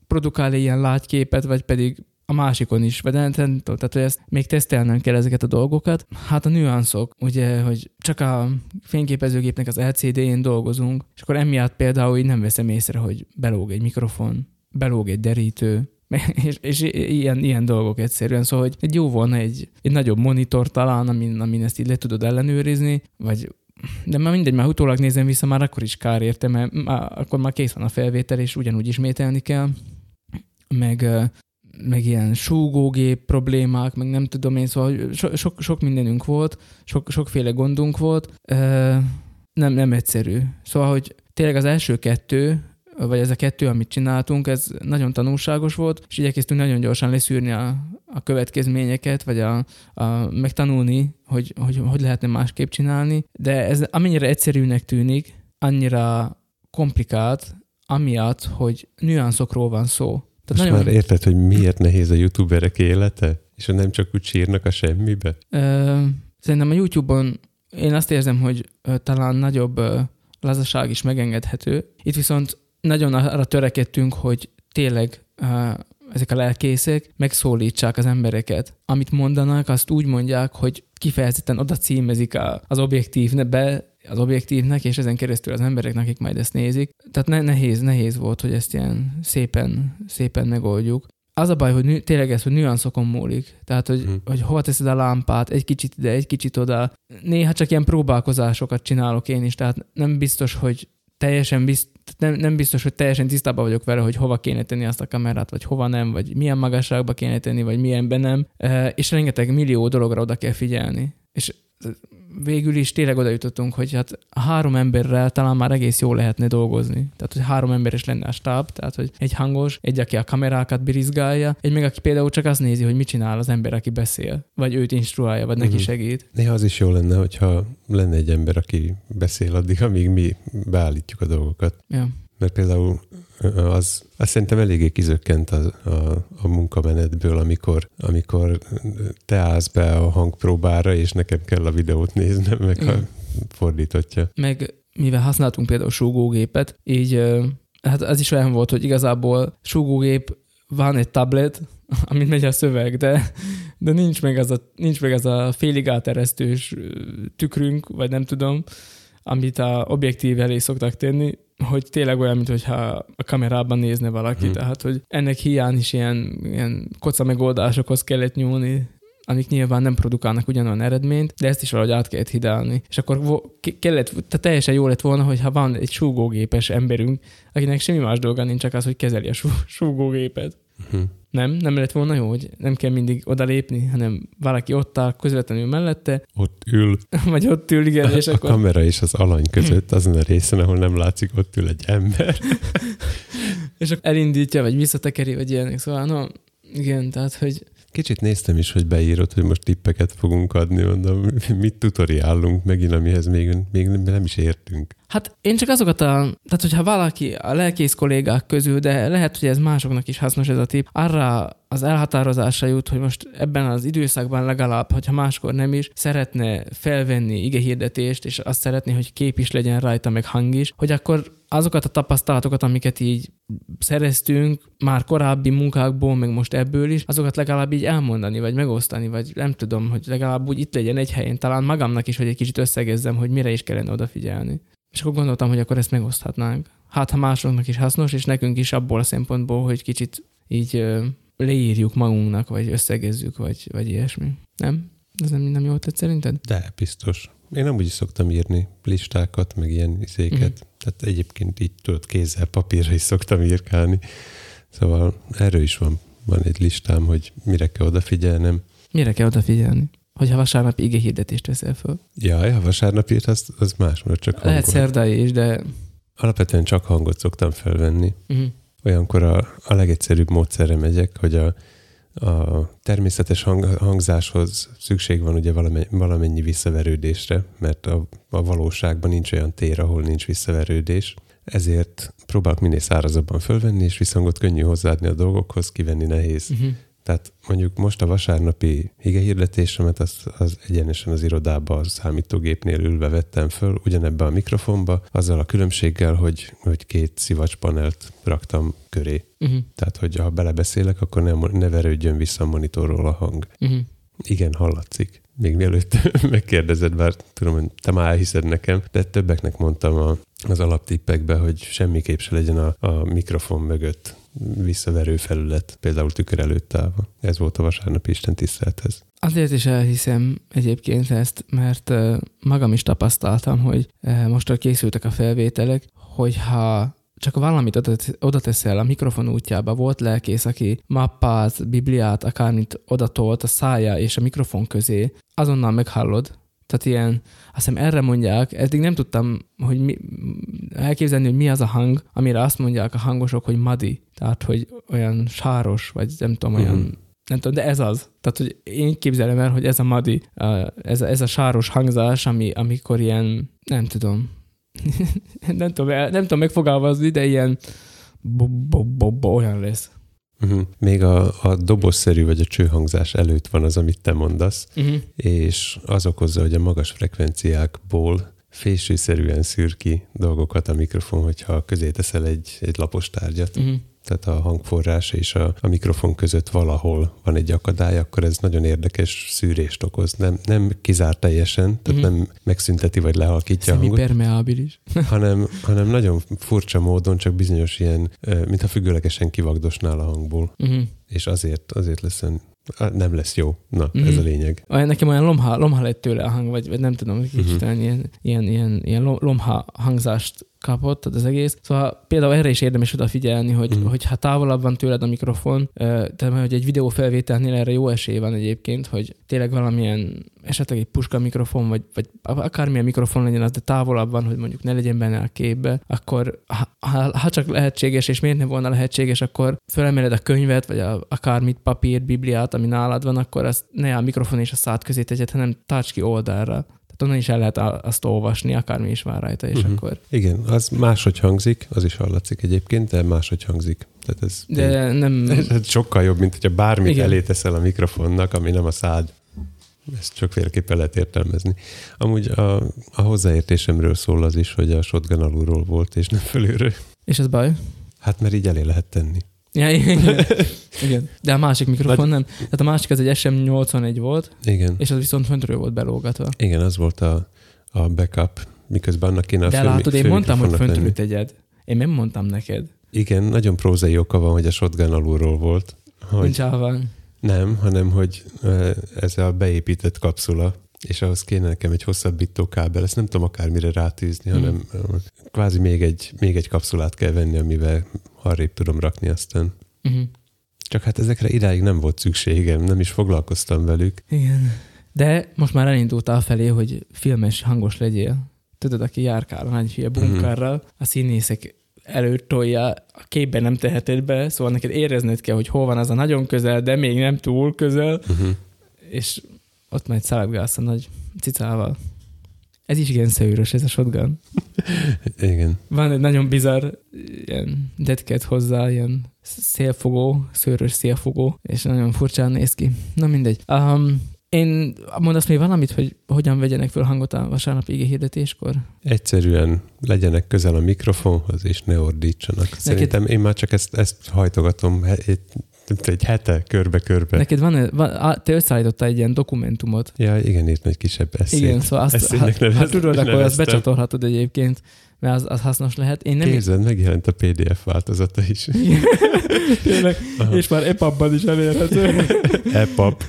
produkál ilyen lágyképet, vagy pedig a másikon is, vagy nem, tehát hogy ezt még tesztelnem kell ezeket a dolgokat. Hát a nüanszok, ugye, hogy csak a fényképezőgépnek az LCD-én dolgozunk, és akkor emiatt például így nem veszem észre, hogy belóg egy mikrofon, belóg egy derítő, és, és ilyen, ilyen dolgok egyszerűen, szóval hogy egy jó volna egy, egy nagyobb monitor talán, amin, amin ezt így le tudod ellenőrizni, vagy de már mindegy, már utólag nézem vissza, már akkor is kár érte, mert már, akkor már kész van a felvétel, és ugyanúgy ismételni kell, meg, meg ilyen súgógép problémák, meg nem tudom én, szóval so, sok, sok mindenünk volt, sok, sokféle gondunk volt, nem, nem egyszerű. Szóval, hogy tényleg az első kettő, vagy ez a kettő, amit csináltunk, ez nagyon tanulságos volt, és igyekeztünk nagyon gyorsan leszűrni a, a következményeket, vagy a, a megtanulni, hogy, hogy hogy lehetne másképp csinálni, de ez amennyire egyszerűnek tűnik, annyira komplikált, amiatt, hogy nüanszokról van szó. Tehát Most nagyon... már érted, hogy miért nehéz a youtuberek élete? És nem csak úgy sírnak a semmibe? Ö, szerintem a YouTube-on én azt érzem, hogy ö, talán nagyobb ö, lazaság is megengedhető. Itt viszont nagyon arra törekedtünk, hogy tényleg ezek a lelkészek megszólítsák az embereket. Amit mondanak, azt úgy mondják, hogy kifejezetten oda címezik az objektívbe, az objektívnek, és ezen keresztül az embereknek, akik majd ezt nézik. Tehát ne, nehéz, nehéz volt, hogy ezt ilyen szépen, szépen megoldjuk. Az a baj, hogy nü- tényleg ez, hogy nüanszokon múlik. Tehát, hogy, hmm. hogy hova teszed a lámpát, egy kicsit ide, egy kicsit oda. Néha csak ilyen próbálkozásokat csinálok én is, tehát nem biztos, hogy teljesen bizt, nem, nem biztos, hogy teljesen tisztában vagyok vele, hogy hova kéne tenni azt a kamerát, vagy hova nem, vagy milyen magasságba kéne tenni, vagy milyenben nem, és rengeteg millió dologra oda kell figyelni. És végül is tényleg oda jutottunk, hogy hát három emberrel talán már egész jól lehetne dolgozni. Tehát, hogy három emberes lenne a stáb, tehát, hogy egy hangos, egy, aki a kamerákat birizgálja, egy meg, aki például csak azt nézi, hogy mit csinál az ember, aki beszél, vagy őt instruálja, vagy neki uh-huh. segít. Néha az is jó lenne, hogyha lenne egy ember, aki beszél addig, amíg mi beállítjuk a dolgokat. Ja. Mert például az, az szerintem eléggé kizökkent a, a, a munkamenetből, amikor, amikor te állsz be a hangpróbára, és nekem kell a videót néznem, meg Igen. a fordítottja. Meg mivel használtunk például súgógépet, így hát az is olyan volt, hogy igazából súgógép van egy tablet, amit megy a szöveg, de, de nincs meg az a, nincs meg az a félig áteresztős tükrünk, vagy nem tudom, amit a objektív elé szoktak tenni, hogy tényleg olyan, mintha a kamerában nézne valaki, hmm. tehát hogy ennek hiány is ilyen, ilyen koca megoldásokhoz kellett nyúlni, amik nyilván nem produkálnak ugyanolyan eredményt, de ezt is valahogy át kellett hidálni. És akkor kellett, tehát teljesen jó lett volna, hogyha van egy súgógépes emberünk, akinek semmi más dolga nincs, csak az, hogy kezeli a sú, súgógépet. Uh-huh. Nem? Nem lett volna jó, hogy nem kell mindig odalépni, hanem valaki ott áll közvetlenül mellette. Ott ül. Vagy ott ül, igen. És a akkor... kamera és az alany között, azon a részen, ahol nem látszik, ott ül egy ember. és akkor elindítja, vagy visszatekeri, vagy ilyenek. Szóval, no, igen, tehát, hogy Kicsit néztem is, hogy beírod, hogy most tippeket fogunk adni, mondom, mit tutoriálunk megint, amihez még, még nem is értünk. Hát én csak azokat a, tehát hogyha valaki a lelkész kollégák közül, de lehet, hogy ez másoknak is hasznos ez a tipp, arra az elhatározásra jut, hogy most ebben az időszakban legalább, hogyha máskor nem is, szeretne felvenni igehirdetést, és azt szeretné, hogy kép is legyen rajta, meg hang is, hogy akkor azokat a tapasztalatokat, amiket így szereztünk már korábbi munkákból, meg most ebből is, azokat legalább így elmondani, vagy megosztani, vagy nem tudom, hogy legalább úgy itt legyen egy helyen, talán magamnak is, hogy egy kicsit összegezzem, hogy mire is kellene odafigyelni. És akkor gondoltam, hogy akkor ezt megoszthatnánk. Hát, ha másoknak is hasznos, és nekünk is abból a szempontból, hogy kicsit így leírjuk magunknak, vagy összegezzük, vagy, vagy ilyesmi. Nem? Ez nem, nem jól tett szerinted? De, biztos. Én nem úgy is szoktam írni listákat, meg ilyen izéket. Uh-huh. Tehát egyébként így tudod, kézzel, papírra is szoktam írkálni. Szóval erről is van, van egy listám, hogy mire kell odafigyelnem. Mire kell odafigyelni? Hogyha vasárnap ige hirdetést veszel föl. Jaj, ha vasárnap írt, az, az más, mert csak Lehet szerdai is, de... Alapvetően csak hangot szoktam felvenni. Uh-huh. Olyankor a, a legegyszerűbb módszerre megyek, hogy a, a természetes hang, hangzáshoz szükség van ugye valamennyi, valamennyi visszaverődésre, mert a, a valóságban nincs olyan tér, ahol nincs visszaverődés. Ezért próbálok minél szárazabban fölvenni, és visszhangot könnyű hozzáadni a dolgokhoz, kivenni nehéz. Uh-huh. Tehát mondjuk most a vasárnapi hirdetésemet az, az egyenesen az irodába, a számítógépnél ülve vettem föl, ugyanebben a mikrofonba, azzal a különbséggel, hogy, hogy két szivacspanelt raktam köré. Uh-huh. Tehát, hogy ha belebeszélek, akkor ne, ne verődjön vissza a monitorról a hang. Uh-huh. Igen, hallatszik. Még mielőtt megkérdezed, bár tudom, hogy te már elhiszed nekem, de többeknek mondtam a, az alaptippekbe, hogy semmiképp se legyen a, a mikrofon mögött visszaverő felület, például tükör előtt állva. Ez volt a vasárnapi Isten tisztelthez. Azért is elhiszem egyébként ezt, mert magam is tapasztaltam, hogy most készültek a felvételek, hogyha csak valamit oda teszel a mikrofon útjába, volt lelkész, aki mappát, bibliát, akármit odatolt a szája és a mikrofon közé, azonnal meghallod, tehát ilyen, azt hiszem erre mondják, eddig nem tudtam, hogy mi, elképzelni, hogy mi az a hang, amire azt mondják a hangosok, hogy madi, tehát hogy olyan sáros, vagy nem tudom, olyan, uh-huh. nem tudom, de ez az. Tehát, hogy én képzelem el, hogy ez a madi, ez a, ez a sáros hangzás, ami, amikor ilyen, nem tudom, nem, tudom nem tudom megfogalmazni, de ilyen bo, bo, bo, bo, olyan lesz. Uh-huh. Még a, a dobozszerű vagy a csőhangzás előtt van az, amit te mondasz, uh-huh. és az okozza, hogy a magas frekvenciákból fésűszerűen szűr ki dolgokat a mikrofon, hogyha közé teszel egy, egy lapos tárgyat. Uh-huh tehát a hangforrás és a, a mikrofon között valahol van egy akadály, akkor ez nagyon érdekes szűrést okoz. Nem, nem kizár teljesen, tehát uh-huh. nem megszünteti vagy lehalkítja a hangot. permeabilis. hanem, hanem nagyon furcsa módon csak bizonyos ilyen, mintha függőlegesen kivagdosnál a hangból. Uh-huh. És azért, azért lesz nem lesz jó. Na, mm. ez a lényeg. Olyan, nekem olyan lomha, lomha lett tőle a hang, vagy, vagy nem tudom, kicsit uh-huh. ilyen, ilyen, ilyen, ilyen lomha hangzást kapott az egész. Szóval például erre is érdemes odafigyelni, hogy, mm. hogy ha távolabb van tőled a mikrofon, tehát hogy egy videófelvételnél erre jó esély van egyébként, hogy tényleg valamilyen esetleg egy puska mikrofon, vagy, vagy akármilyen mikrofon legyen az, de távolabb van, hogy mondjuk ne legyen benne a képbe, akkor ha, ha csak lehetséges, és miért nem volna lehetséges, akkor fölemeled a könyvet, vagy a, akármit, papír, bibliát, ami nálad van, akkor azt ne a mikrofon és a szád közé tegyed, hanem tarts ki oldalra onnan is el lehet azt olvasni, akármi is van rajta, és uh-huh. akkor... Igen, az máshogy hangzik, az is hallatszik egyébként, de máshogy hangzik. Tehát ez de nem... Ez sokkal jobb, mint hogyha bármit Igen. elé teszel a mikrofonnak, ami nem a szád. Ezt sokféleképpen lehet értelmezni. Amúgy a, a hozzáértésemről szól az is, hogy a shotgun alulról volt, és nem fölülről. És ez baj? Hát mert így elé lehet tenni. Ja, igen. igen. De a másik mikrofon nem. Tehát a másik az egy SM81 volt, igen. és az viszont föntről volt belógatva. Igen, az volt a, a backup, miközben annak kéne a De fő, látod, én mondtam, hogy föntről tegyed. Én nem mondtam neked. Igen, nagyon prózai oka van, hogy a shotgun alulról volt. Hogy Nincs van. Nem, hanem hogy ez a beépített kapszula, és ahhoz kéne nekem egy hosszabbító kábel, ezt nem tudom akármire rátűzni, hmm. hanem kvázi még egy, még egy kapszulát kell venni, amivel arrébb tudom rakni aztán. Uh-huh. Csak hát ezekre idáig nem volt szükségem, nem is foglalkoztam velük. Igen. De most már elindultál felé, hogy filmes, hangos legyél. Tudod, aki járkál a nagy hülye bunkerrel, a színészek előtt tolja, a képben nem teheted be, szóval neked érezned kell, hogy hol van az a nagyon közel, de még nem túl közel, Uh-huh. és ott majd szaladgálsz a nagy cicával. Ez is igen szőrös, ez a shotgun. Igen. Van egy nagyon bizarr ilyen detket hozzá, ilyen szélfogó, szőrös szélfogó, és nagyon furcsán néz ki. Na mindegy. Um, én mondasz még valamit, hogy hogyan vegyenek föl hangot a vasárnap ige hirdetéskor? Egyszerűen legyenek közel a mikrofonhoz, és ne ordítsanak. Szerintem én már csak ezt, ezt hajtogatom egy, hete körbe-körbe. Neked van, van te összeállítottál egy ilyen dokumentumot. Ja, igen, írt egy kisebb eszét. Igen, szóval azt, ha, ha nevez- tudod, akkor azt becsatolhatod egyébként, mert az, az hasznos lehet. Én nem Képzeld, megjelent a PDF változata is. Tényleg, és már EPUB-ban is elérhető. EPUB.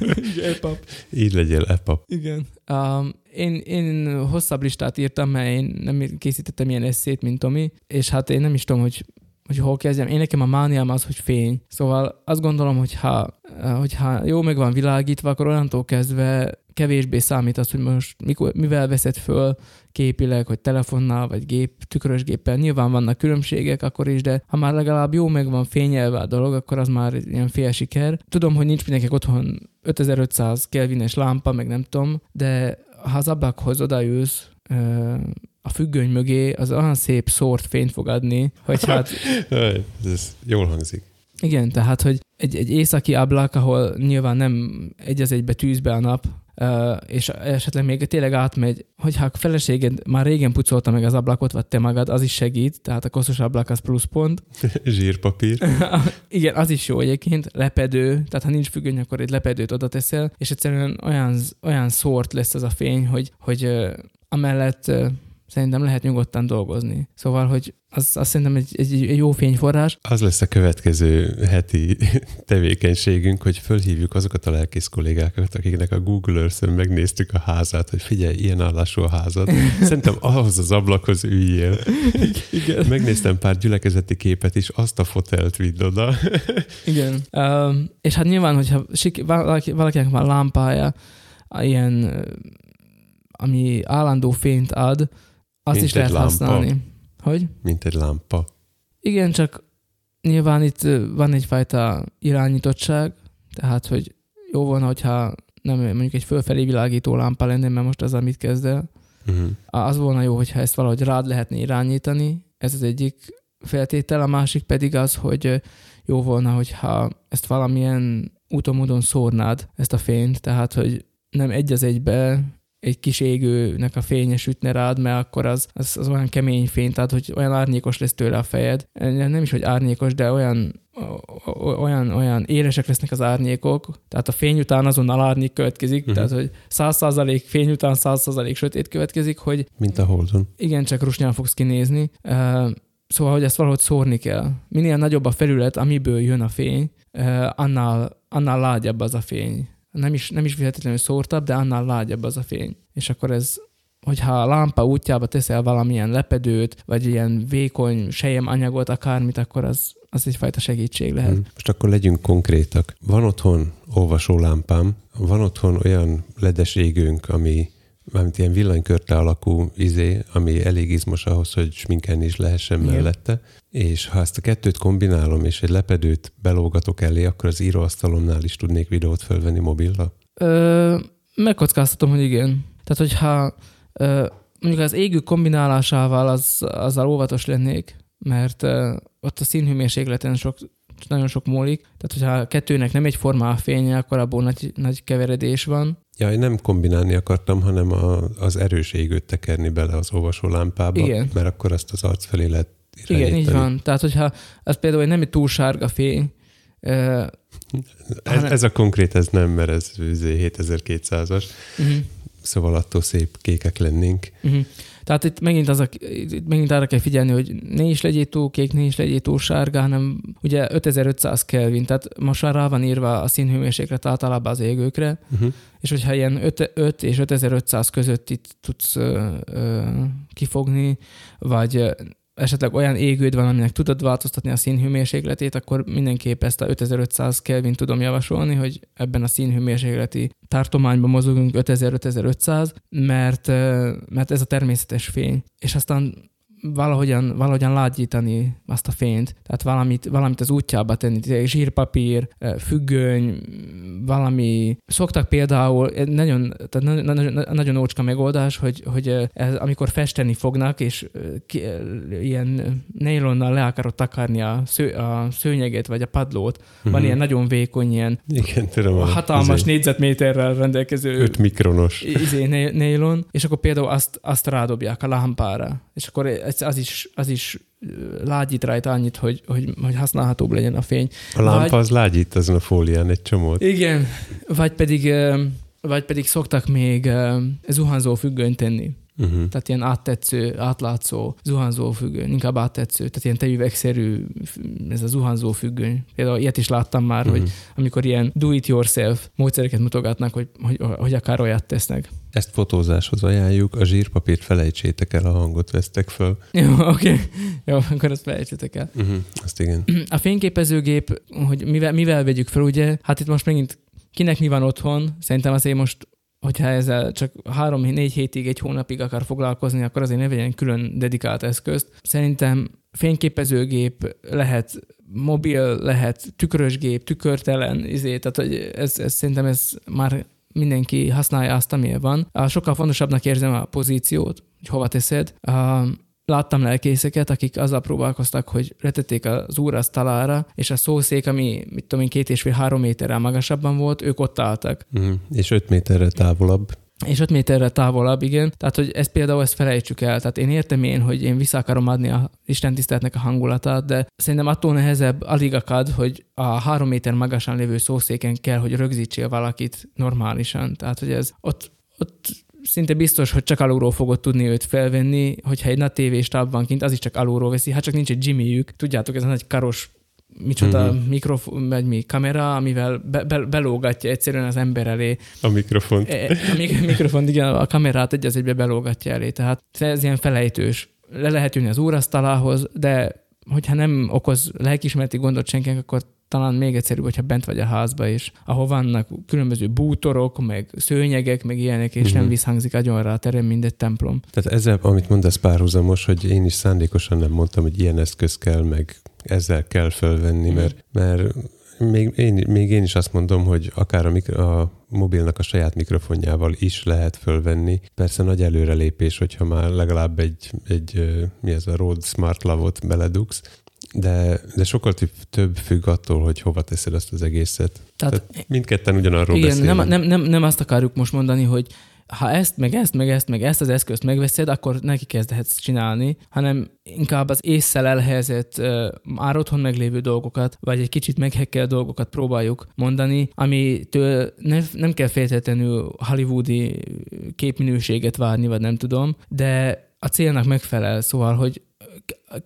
EPUB. Így legyél EPUB. Igen. Um, én, én hosszabb listát írtam, mert én nem készítettem ilyen eszét, mint Tomi, és hát én nem is tudom, hogy hogy hol kezdjem. Én nekem a mániám az, hogy fény. Szóval azt gondolom, hogy ha, hogyha jó meg van világítva, akkor onnantól kezdve kevésbé számít az, hogy most mikor, mivel veszed föl képileg, hogy telefonnal vagy gép, tükrös géppel. Nyilván vannak különbségek akkor is, de ha már legalább jó meg van fényelve a dolog, akkor az már ilyen fél siker. Tudom, hogy nincs mindenkinek otthon 5500 kelvines lámpa, meg nem tudom, de ha az ablakhoz odaülsz, a függöny mögé, az olyan szép szórt fényt fog adni, hogy hát Ez jól hangzik. igen, tehát, hogy egy, egy északi ablak, ahol nyilván nem egy az egybe tűz be a nap, és esetleg még tényleg átmegy, hogyha a feleséged már régen pucolta meg az ablakot, vagy te magad, az is segít, tehát a koszos ablak az pluszpont. Zsírpapír. Igen, az is jó egyébként, lepedő, tehát ha nincs függöny, akkor egy lepedőt oda teszel, és egyszerűen olyan, olyan szórt lesz ez a fény, hogy, hogy amellett szerintem lehet nyugodtan dolgozni. Szóval, hogy az, az szerintem egy, egy, egy jó fényforrás. Az lesz a következő heti tevékenységünk, hogy fölhívjuk azokat a lelkész kollégákat, akiknek a Google earth megnéztük a házát, hogy figyelj, ilyen állású a házad. Szerintem ahhoz az ablakhoz üljél. Igen. Megnéztem pár gyülekezeti képet is, azt a fotelt vidd oda. Igen. Um, és hát nyilván, hogyha sik, valaki, valakinek van lámpája, ilyen, ami állandó fényt ad, azt Mint is lehet lámpa. használni. Hogy? Mint egy lámpa. Igen, csak nyilván itt van egyfajta irányítottság, tehát, hogy jó volna, hogyha nem mondjuk egy fölfelé világító lámpa lenne, mert most az, amit kezd el. Uh-huh. Az volna jó, hogyha ezt valahogy rád lehetne irányítani, ez az egyik feltétel, a másik pedig az, hogy jó volna, hogyha ezt valamilyen úton, módon szórnád, ezt a fényt, tehát, hogy nem egy az egybe egy kis égőnek a fénye sütne rád, mert akkor az, az, az olyan kemény fény, tehát hogy olyan árnyékos lesz tőle a fejed. Nem is, hogy árnyékos, de olyan, olyan, olyan élesek lesznek az árnyékok, tehát a fény után azonnal árnyék következik, uh-huh. tehát hogy 100% fény után 100% sötét következik, hogy Mint a Holdon. igen, csak rusnyán fogsz kinézni. Uh, Szóval, hogy ezt valahogy szórni kell. Minél nagyobb a felület, amiből jön a fény, uh, annál, annál lágyabb az a fény. Nem is, nem is feltétlenül szórtabb, de annál lágyabb az a fény. És akkor ez, hogyha a lámpa útjába teszel valamilyen lepedőt, vagy ilyen vékony sejem anyagot, akármit, akkor az, az egyfajta segítség lehet. Hmm. Most akkor legyünk konkrétak. Van otthon olvasó lámpám, van otthon olyan ledes égőnk, ami mármint ilyen villanykörte alakú izé, ami elég izmos ahhoz, hogy sminkelni is lehessen Igen. mellette. És ha ezt a kettőt kombinálom, és egy lepedőt belógatok elé, akkor az íróasztalomnál is tudnék videót felvenni mobilla. Ö, megkockáztatom, hogy igen. Tehát, hogyha ö, mondjuk az égő kombinálásával az, azzal óvatos lennék, mert ö, ott a színhőmérsékleten sok, nagyon sok múlik. Tehát, hogyha a kettőnek nem egyforma a fénye, akkor abból nagy, nagy keveredés van. Ja, én nem kombinálni akartam, hanem a, az erős égőt tekerni bele az olvasó lámpába, Igen. mert akkor azt az arc felé lehet Igen, így irányítani. van. Tehát, hogyha az például nem egy túl sárga fény, Ez, Hanem- ez a konkrét, ez nem, mert ez izé 7200-as, uh-huh. szóval attól szép kékek lennénk. Uh-huh. Tehát itt megint, az a, itt megint arra kell figyelni, hogy ne is legyél túl kék, ne is legyél túl sárga, hanem ugye 5500 Kelvin, tehát most már rá van írva a színhőmérséklet általában az égőkre, Uh-huh. és hogyha ilyen 5, 5 és 5500 között itt tudsz ö, ö, kifogni, vagy esetleg olyan égőd van, aminek tudod változtatni a színhőmérsékletét, akkor mindenképp ezt a 5500 Kelvin tudom javasolni, hogy ebben a színhőmérsékleti tartományban mozogunk 5000-5500, mert, mert ez a természetes fény. És aztán valahogyan, valahogyan lágyítani azt a fényt, tehát valamit, valamit az útjába tenni, zsírpapír, függöny, valami. Szoktak például, nagyon, tehát nagyon, nagyon ócska megoldás, hogy, hogy ez, amikor festeni fognak, és ki, ilyen nylonnal le akarod takarni a, sző, a szőnyeget, vagy a padlót, uh-huh. van mhm. ilyen nagyon vékony, ilyen Igen, tudom, hatalmas négyzetméterrel rendelkező 5 mikronos izé, nylon, és akkor például azt, azt rádobják a lámpára, és akkor az is, az is lágyít rajta annyit, hogy, hogy, hogy használhatóbb legyen a fény. A lámpa vagy, az lágyít azon a fólián egy csomót. Igen, vagy pedig, vagy pedig szoktak még zuhanzó függönyt tenni. Uh-huh. Tehát ilyen áttetsző, átlátszó, zuhanzó függöny, inkább áttetsző, tehát ilyen tejüvegszerű ez a zuhanzó függöny. Például ilyet is láttam már, uh-huh. hogy amikor ilyen do-it-yourself módszereket mutogatnak, hogy, hogy, hogy akár olyat tesznek. Ezt fotózáshoz ajánljuk, a zsírpapírt felejtsétek el, a hangot vesztek föl. Jó, oké. Okay. Jó, akkor azt felejtsétek el. Uh-huh, azt igen. A fényképezőgép, hogy mivel, mivel vegyük fel, ugye, hát itt most megint kinek mi van otthon, szerintem azért most hogyha ezzel csak három-négy hétig, egy hónapig akar foglalkozni, akkor azért ne vegyen külön dedikált eszközt. Szerintem fényképezőgép lehet mobil, lehet tükrös gép, tükörtelen, izé, tehát hogy ez, ez, szerintem ez már mindenki használja azt, amilyen van. Sokkal fontosabbnak érzem a pozíciót, hogy hova teszed láttam lelkészeket, akik azzal próbálkoztak, hogy letették az úrasztalára, és a szószék, ami mit tudom én, két és fél három méterrel magasabban volt, ők ott álltak. Mm, és öt méterre távolabb. És öt méterre távolabb, igen. Tehát, hogy ezt például ezt felejtsük el. Tehát én értem én, hogy én vissza akarom adni a Isten tiszteletnek a hangulatát, de szerintem attól nehezebb alig akad, hogy a három méter magasan lévő szószéken kell, hogy rögzítsél valakit normálisan. Tehát, hogy ez ott, ott szinte biztos, hogy csak alulról fogod tudni őt felvenni, hogyha egy nagy tévés táb van kint, az is csak alulról veszi, hát csak nincs egy Jimmyjük. Tudjátok, ez a nagy karos micsoda mm-hmm. mikrofon, vagy mi kamera, amivel be, be, belógatja egyszerűen az ember elé. A mikrofont. E, a mik- mikrofon, igen, a kamerát egy az egybe belógatja elé, tehát ez ilyen felejtős. Le lehet jönni az órasztalához, de hogyha nem okoz lelkismereti gondot senkinek, akkor talán még egyszerűbb, hogyha bent vagy a házba is, ahol vannak különböző bútorok, meg szőnyegek, meg ilyenek, és uh-huh. nem mhm. visszhangzik agyon a terem, mint egy templom. Tehát ezzel, amit mondasz párhuzamos, hogy én is szándékosan nem mondtam, hogy ilyen eszköz kell, meg ezzel kell fölvenni, uh-huh. mert, mert még én, még én is azt mondom, hogy akár a, mikro, a mobilnak a saját mikrofonjával is lehet fölvenni. Persze nagy előrelépés, hogyha már legalább egy, egy mi ez a Rode Smart Lavot beledugsz, de, de sokkal több függ attól, hogy hova teszed ezt az egészet. Tehát, Tehát mindketten ugyanarról igen, beszélünk. Nem, nem, nem, nem azt akarjuk most mondani, hogy ha ezt, meg ezt, meg ezt, meg ezt az eszközt megveszed, akkor neki kezdhetsz csinálni, hanem inkább az észszel elhelyezett, uh, már otthon meglévő dolgokat, vagy egy kicsit meghekkel dolgokat próbáljuk mondani, amitől ne, nem kell feltétlenül hollywoodi képminőséget várni, vagy nem tudom, de a célnak megfelel, szóval, hogy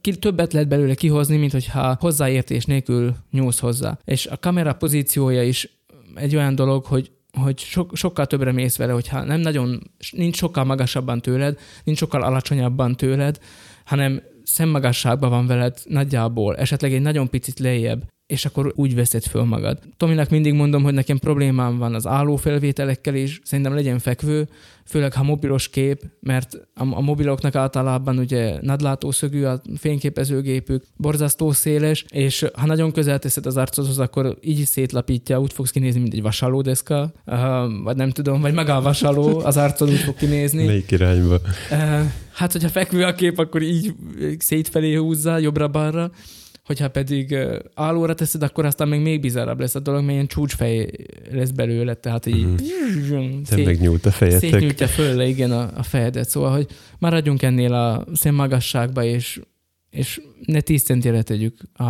ki, többet lehet belőle kihozni, mint hogyha hozzáértés nélkül nyúlsz hozzá. És a kamera pozíciója is egy olyan dolog, hogy hogy so, sokkal többre mész vele, hogyha nem nagyon, nincs sokkal magasabban tőled, nincs sokkal alacsonyabban tőled, hanem szemmagasságban van veled nagyjából, esetleg egy nagyon picit lejjebb, és akkor úgy veszed föl magad. Tominak mindig mondom, hogy nekem problémám van az állófelvételekkel is, szerintem legyen fekvő, főleg ha mobilos kép, mert a, a mobiloknak általában ugye nadlátószögű a fényképezőgépük, borzasztó széles, és ha nagyon közel teszed az arcodhoz, akkor így is szétlapítja, úgy fogsz kinézni, mint egy vasalódeszka, uh, vagy nem tudom, vagy maga a vasaló, az arcod úgy fog kinézni. Melyik irányba? Uh, hát, hogyha fekvő a kép, akkor így szétfelé húzza, jobbra-balra hogyha pedig állóra teszed, akkor aztán még még bizárabb lesz a dolog, mert ilyen csúcsfej lesz belőle, tehát így mm. szét, megnyúlt a fejetek. Szétnyújtja föl, igen, a, a fejedet. Szóval, hogy maradjunk ennél a szemmagasságba, és, és ne 10 centire tegyük a,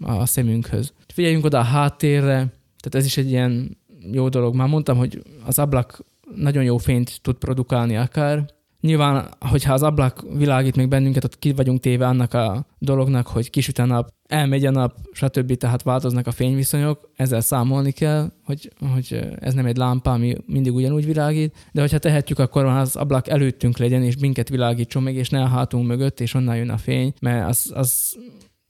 a szemünkhöz. Figyeljünk oda a háttérre, tehát ez is egy ilyen jó dolog. Már mondtam, hogy az ablak nagyon jó fényt tud produkálni akár, Nyilván, hogyha az ablak világít még bennünket, ott ki vagyunk téve annak a dolognak, hogy kisüt a nap, elmegy a nap, stb. Tehát változnak a fényviszonyok, ezzel számolni kell, hogy, hogy ez nem egy lámpa, ami mindig ugyanúgy világít, de hogyha tehetjük, akkor az ablak előttünk legyen, és minket világítson meg, és ne a hátunk mögött, és onnan jön a fény, mert az, az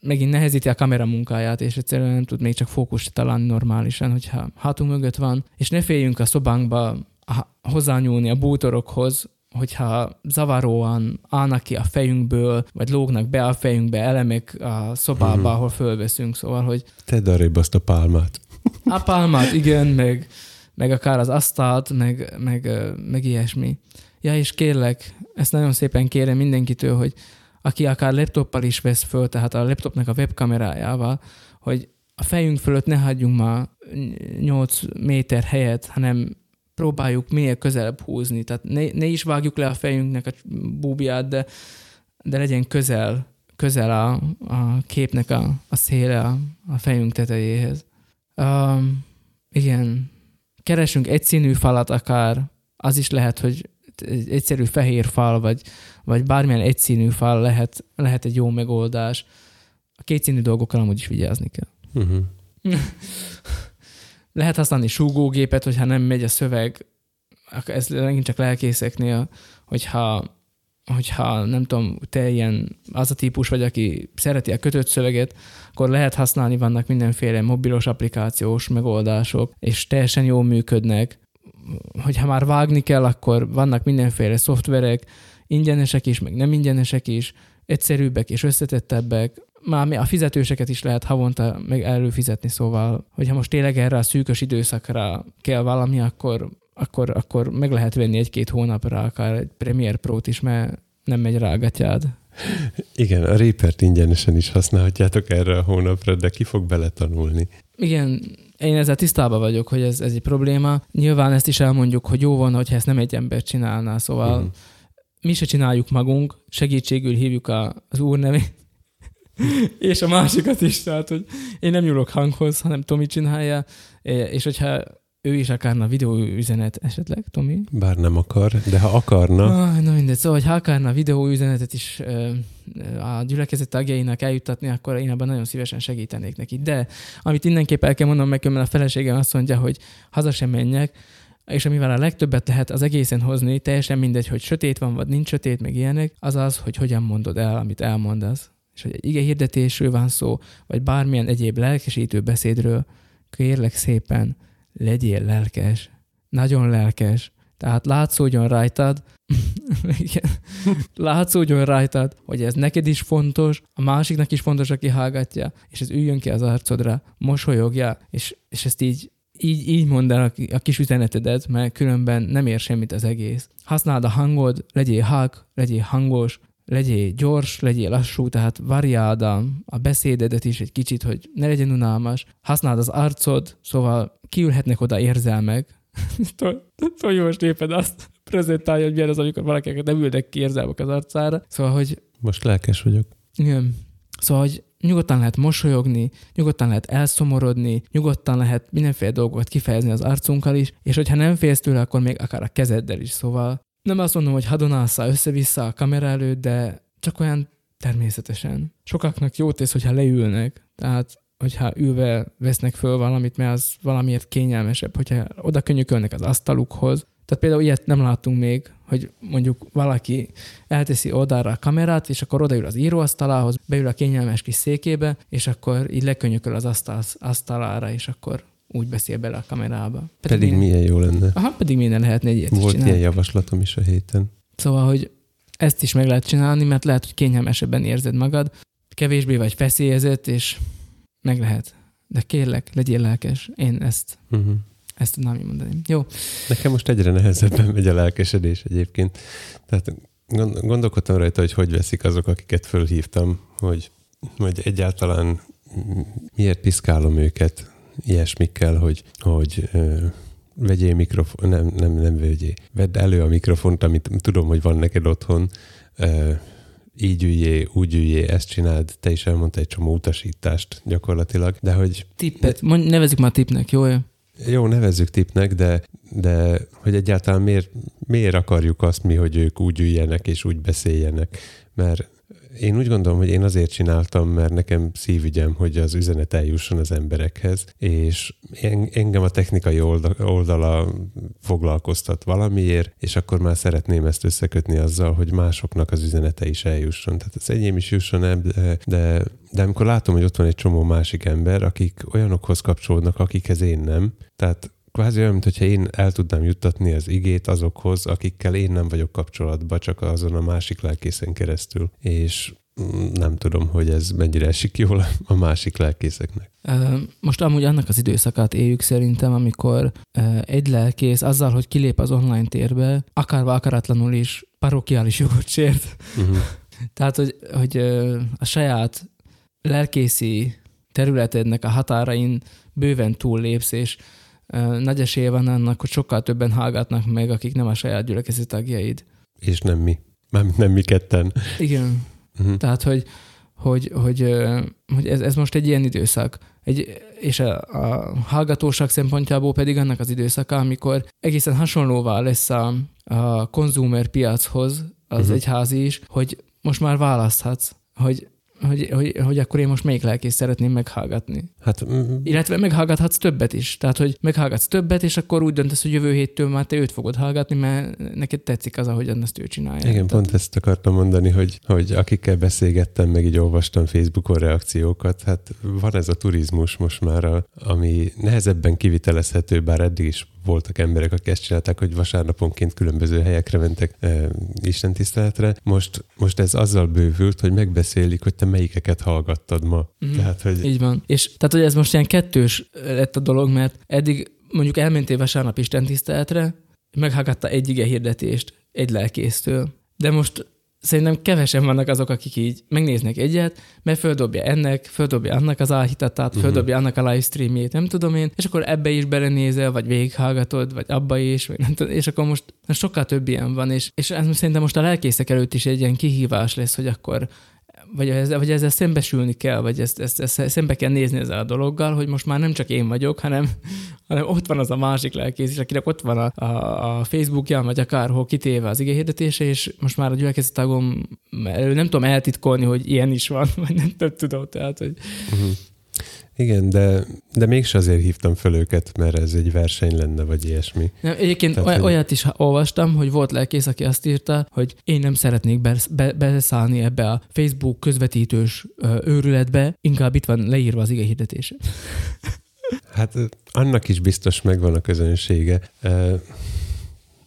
megint nehezíti a kamera munkáját, és egyszerűen nem tud még csak fókuszt találni normálisan, hogyha hátunk mögött van, és ne féljünk a szobánkba hozzányúlni a bútorokhoz, hogyha zavaróan állnak ki a fejünkből, vagy lógnak be a fejünkbe elemek a szobába, mm-hmm. ahol fölveszünk, szóval, hogy... Tedd arrébb azt a pálmát. A pálmát, igen, meg, meg akár az asztalt, meg, meg, meg ilyesmi. Ja, és kérlek, ezt nagyon szépen kérem mindenkitől, hogy aki akár laptoppal is vesz föl, tehát a laptopnak a webkamerájával, hogy a fejünk fölött ne hagyjunk már 8 méter helyet, hanem próbáljuk minél közelebb húzni. Tehát ne, ne is vágjuk le a fejünknek a búbját, de, de legyen közel, közel a, a képnek a, a széle a, a fejünk tetejéhez. Um, igen, keresünk egy színű falat akár, az is lehet, hogy egy egyszerű fehér fal, vagy, vagy bármilyen egyszínű fal lehet, lehet egy jó megoldás. A kétszínű dolgokkal amúgy is vigyázni kell. Uh-huh. lehet használni súgógépet, hogyha nem megy a szöveg, ez megint csak lelkészeknél, hogyha, hogyha nem tudom, te ilyen az a típus vagy, aki szereti a kötött szöveget, akkor lehet használni, vannak mindenféle mobilos applikációs megoldások, és teljesen jól működnek. Hogyha már vágni kell, akkor vannak mindenféle szoftverek, ingyenesek is, meg nem ingyenesek is, egyszerűbbek és összetettebbek, már a fizetőseket is lehet havonta meg előfizetni, szóval, hogyha most tényleg erre a szűkös időszakra kell valami, akkor, akkor, akkor meg lehet venni egy-két hónapra akár egy Premiere Pro-t is, mert nem megy rá a gatyád. Igen, a Reaper-t ingyenesen is használhatjátok erre a hónapra, de ki fog beletanulni? Igen, én ezzel tisztában vagyok, hogy ez, ez egy probléma. Nyilván ezt is elmondjuk, hogy jó volna, hogyha ezt nem egy ember csinálná, szóval uh-huh. mi se csináljuk magunk, segítségül hívjuk a, az úr nevét, és a másikat is, tehát, hogy én nem nyúlok hanghoz, hanem Tomi csinálja, és hogyha ő is akarna videóüzenet esetleg, Tomi? Bár nem akar, de ha akarna... Ah, na mindegy, szóval, ha akarna videóüzenetet is a gyülekezet tagjainak eljuttatni, akkor én ebben nagyon szívesen segítenék neki. De amit mindenképp el kell mondanom meg, mert a feleségem azt mondja, hogy haza sem menjek, és amivel a legtöbbet lehet az egészen hozni, teljesen mindegy, hogy sötét van, vagy nincs sötét, meg ilyenek, az az, hogy hogyan mondod el, amit elmondasz és hogy egy ige hirdetésről van szó, vagy bármilyen egyéb lelkesítő beszédről, kérlek szépen, legyél lelkes, nagyon lelkes, tehát látszódjon rajtad, látszódjon rajtad, hogy ez neked is fontos, a másiknak is fontos, aki hallgatja, és ez üljön ki az arcodra, mosolyogja, és, és ezt így így, így mondd el a, kis üzenetedet, mert különben nem ér semmit az egész. Használd a hangod, legyél hák, legyél hangos, legyél gyors, legyél lassú, tehát variáld a, a beszédedet is egy kicsit, hogy ne legyen unalmas. Használd az arcod, szóval kiülhetnek oda érzelmek. Szóval most éppen azt prezentálja, hogy milyen az, amikor valakinek nem ülnek ki érzelmek az arcára. Szóval, hogy... Most lelkes vagyok. Igen. Szóval, hogy nyugodtan lehet mosolyogni, nyugodtan lehet elszomorodni, nyugodtan lehet mindenféle dolgokat kifejezni az arcunkkal is, és hogyha nem félsz tőle, akkor még akár a kezeddel is. Szóval nem azt mondom, hogy hadonálszál össze-vissza a kamera előtt, de csak olyan természetesen. Sokaknak jó tesz, hogyha leülnek, tehát hogyha ülve vesznek föl valamit, mert az valamiért kényelmesebb, hogyha oda könyökölnek az asztalukhoz. Tehát például ilyet nem láttunk még, hogy mondjuk valaki elteszi oldalra a kamerát, és akkor odaül az íróasztalához, beül a kényelmes kis székébe, és akkor így lekönyököl az asztal, asztalára, és akkor úgy beszél bele a kamerába. Pedig, pedig milyen jó lenne. Aha, pedig minden lehetne egy ilyet Volt ilyen javaslatom is a héten. Szóval, hogy ezt is meg lehet csinálni, mert lehet, hogy kényelmesebben érzed magad, kevésbé vagy feszélyezett, és meg lehet. De kérlek, legyél lelkes. Én ezt, uh-huh. ezt tudnám így mondani. Jó. Nekem most egyre nehezebben megy a lelkesedés egyébként. Tehát gondolkodtam rajta, hogy hogy veszik azok, akiket fölhívtam, hogy, hogy egyáltalán miért piszkálom őket, ilyesmikkel, hogy, hogy vegyél mikrofon, nem, nem, nem vegyél. Vedd elő a mikrofont, amit tudom, hogy van neked otthon, így üljé, úgy üljé, ezt csináld, te is elmondta egy csomó utasítást gyakorlatilag, de hogy... Tippet, ne... nevezzük már tippnek, jó? jó, nevezzük tipnek, de, de hogy egyáltalán miért, miért akarjuk azt mi, hogy ők úgy üljenek és úgy beszéljenek, mert én úgy gondolom, hogy én azért csináltam, mert nekem szívügyem, hogy az üzenet eljusson az emberekhez, és engem a technikai oldala foglalkoztat valamiért, és akkor már szeretném ezt összekötni azzal, hogy másoknak az üzenete is eljusson. Tehát az enyém is jusson el, de, de, amikor látom, hogy ott van egy csomó másik ember, akik olyanokhoz kapcsolódnak, akikhez én nem, tehát kvázi olyan, mintha én el tudnám juttatni az igét azokhoz, akikkel én nem vagyok kapcsolatban, csak azon a másik lelkészen keresztül. És mm, nem tudom, hogy ez mennyire esik jól a másik lelkészeknek. Most amúgy annak az időszakát éljük szerintem, amikor egy lelkész azzal, hogy kilép az online térbe, akárva akaratlanul is parokiális jogot sért. Uh-huh. Tehát, hogy, hogy a saját lelkészi területednek a határain bőven túllépsz, és nagy esélye van annak, hogy sokkal többen hallgatnak meg, akik nem a saját gyülekezeti tagjaid. És nem mi. Mármint nem mi ketten. Igen. Uh-huh. Tehát, hogy, hogy, hogy, hogy ez, ez most egy ilyen időszak. Egy, és a, a hallgatóság szempontjából pedig annak az időszaka, amikor egészen hasonlóvá lesz a, a konzumer piachoz az uh-huh. egyházi is, hogy most már választhatsz, hogy hogy, hogy, hogy akkor én most melyik lelkész szeretném meghallgatni. Hát, mm, Illetve meghallgathatsz többet is. Tehát, hogy meghallgatsz többet, és akkor úgy döntesz, hogy jövő héttől már te őt fogod hallgatni, mert neked tetszik az, ahogyan ezt ő csinálja. Igen, Tehát... pont ezt akartam mondani, hogy, hogy akikkel beszélgettem, meg így olvastam Facebookon reakciókat, hát van ez a turizmus most már, ami nehezebben kivitelezhető, bár eddig is voltak emberek, akik ezt csinálták, hogy vasárnaponként különböző helyekre mentek e, istentiszteletre. Most, most ez azzal bővült, hogy megbeszélik, hogy te melyikeket hallgattad ma. Mm. Tehát, hogy... Így van. És tehát, hogy ez most ilyen kettős lett a dolog, mert eddig mondjuk elmentél vasárnap istentiszteletre, meghallgatta egy ige hirdetést egy lelkésztől. De most szerintem kevesen vannak azok, akik így megnéznek egyet, mert földobja ennek, földobja annak az álhitatát, uh-huh. földobja annak a livestreamjét, nem tudom én, és akkor ebbe is belenézel, vagy végighallgatod, vagy abba is, vagy nem tudom, és akkor most sokkal több ilyen van, és, és ez szerintem most a lelkészek előtt is egy ilyen kihívás lesz, hogy akkor vagy, ezzel, vagy ezzel szembesülni kell, vagy ezt, ezt, ezt szembe kell nézni ezzel a dologgal, hogy most már nem csak én vagyok, hanem, hanem ott van az a másik lelkész, és akinek ott van a, a, a Facebookján, vagy akárhol kitéve az igéhirdetése, és most már a gyülekezeti tagom, nem tudom eltitkolni, hogy ilyen is van, vagy nem, nem tudom, tehát, hogy uh-huh. Igen, de, de mégse azért hívtam föl őket, mert ez egy verseny lenne, vagy ilyesmi. Nem, egyébként Tehát, oly, hogy... olyat is olvastam, hogy volt lelkész, aki azt írta, hogy én nem szeretnék be, be, beszállni ebbe a Facebook közvetítős őrületbe, inkább itt van leírva az ige hirdetése. Hát annak is biztos megvan a közönsége.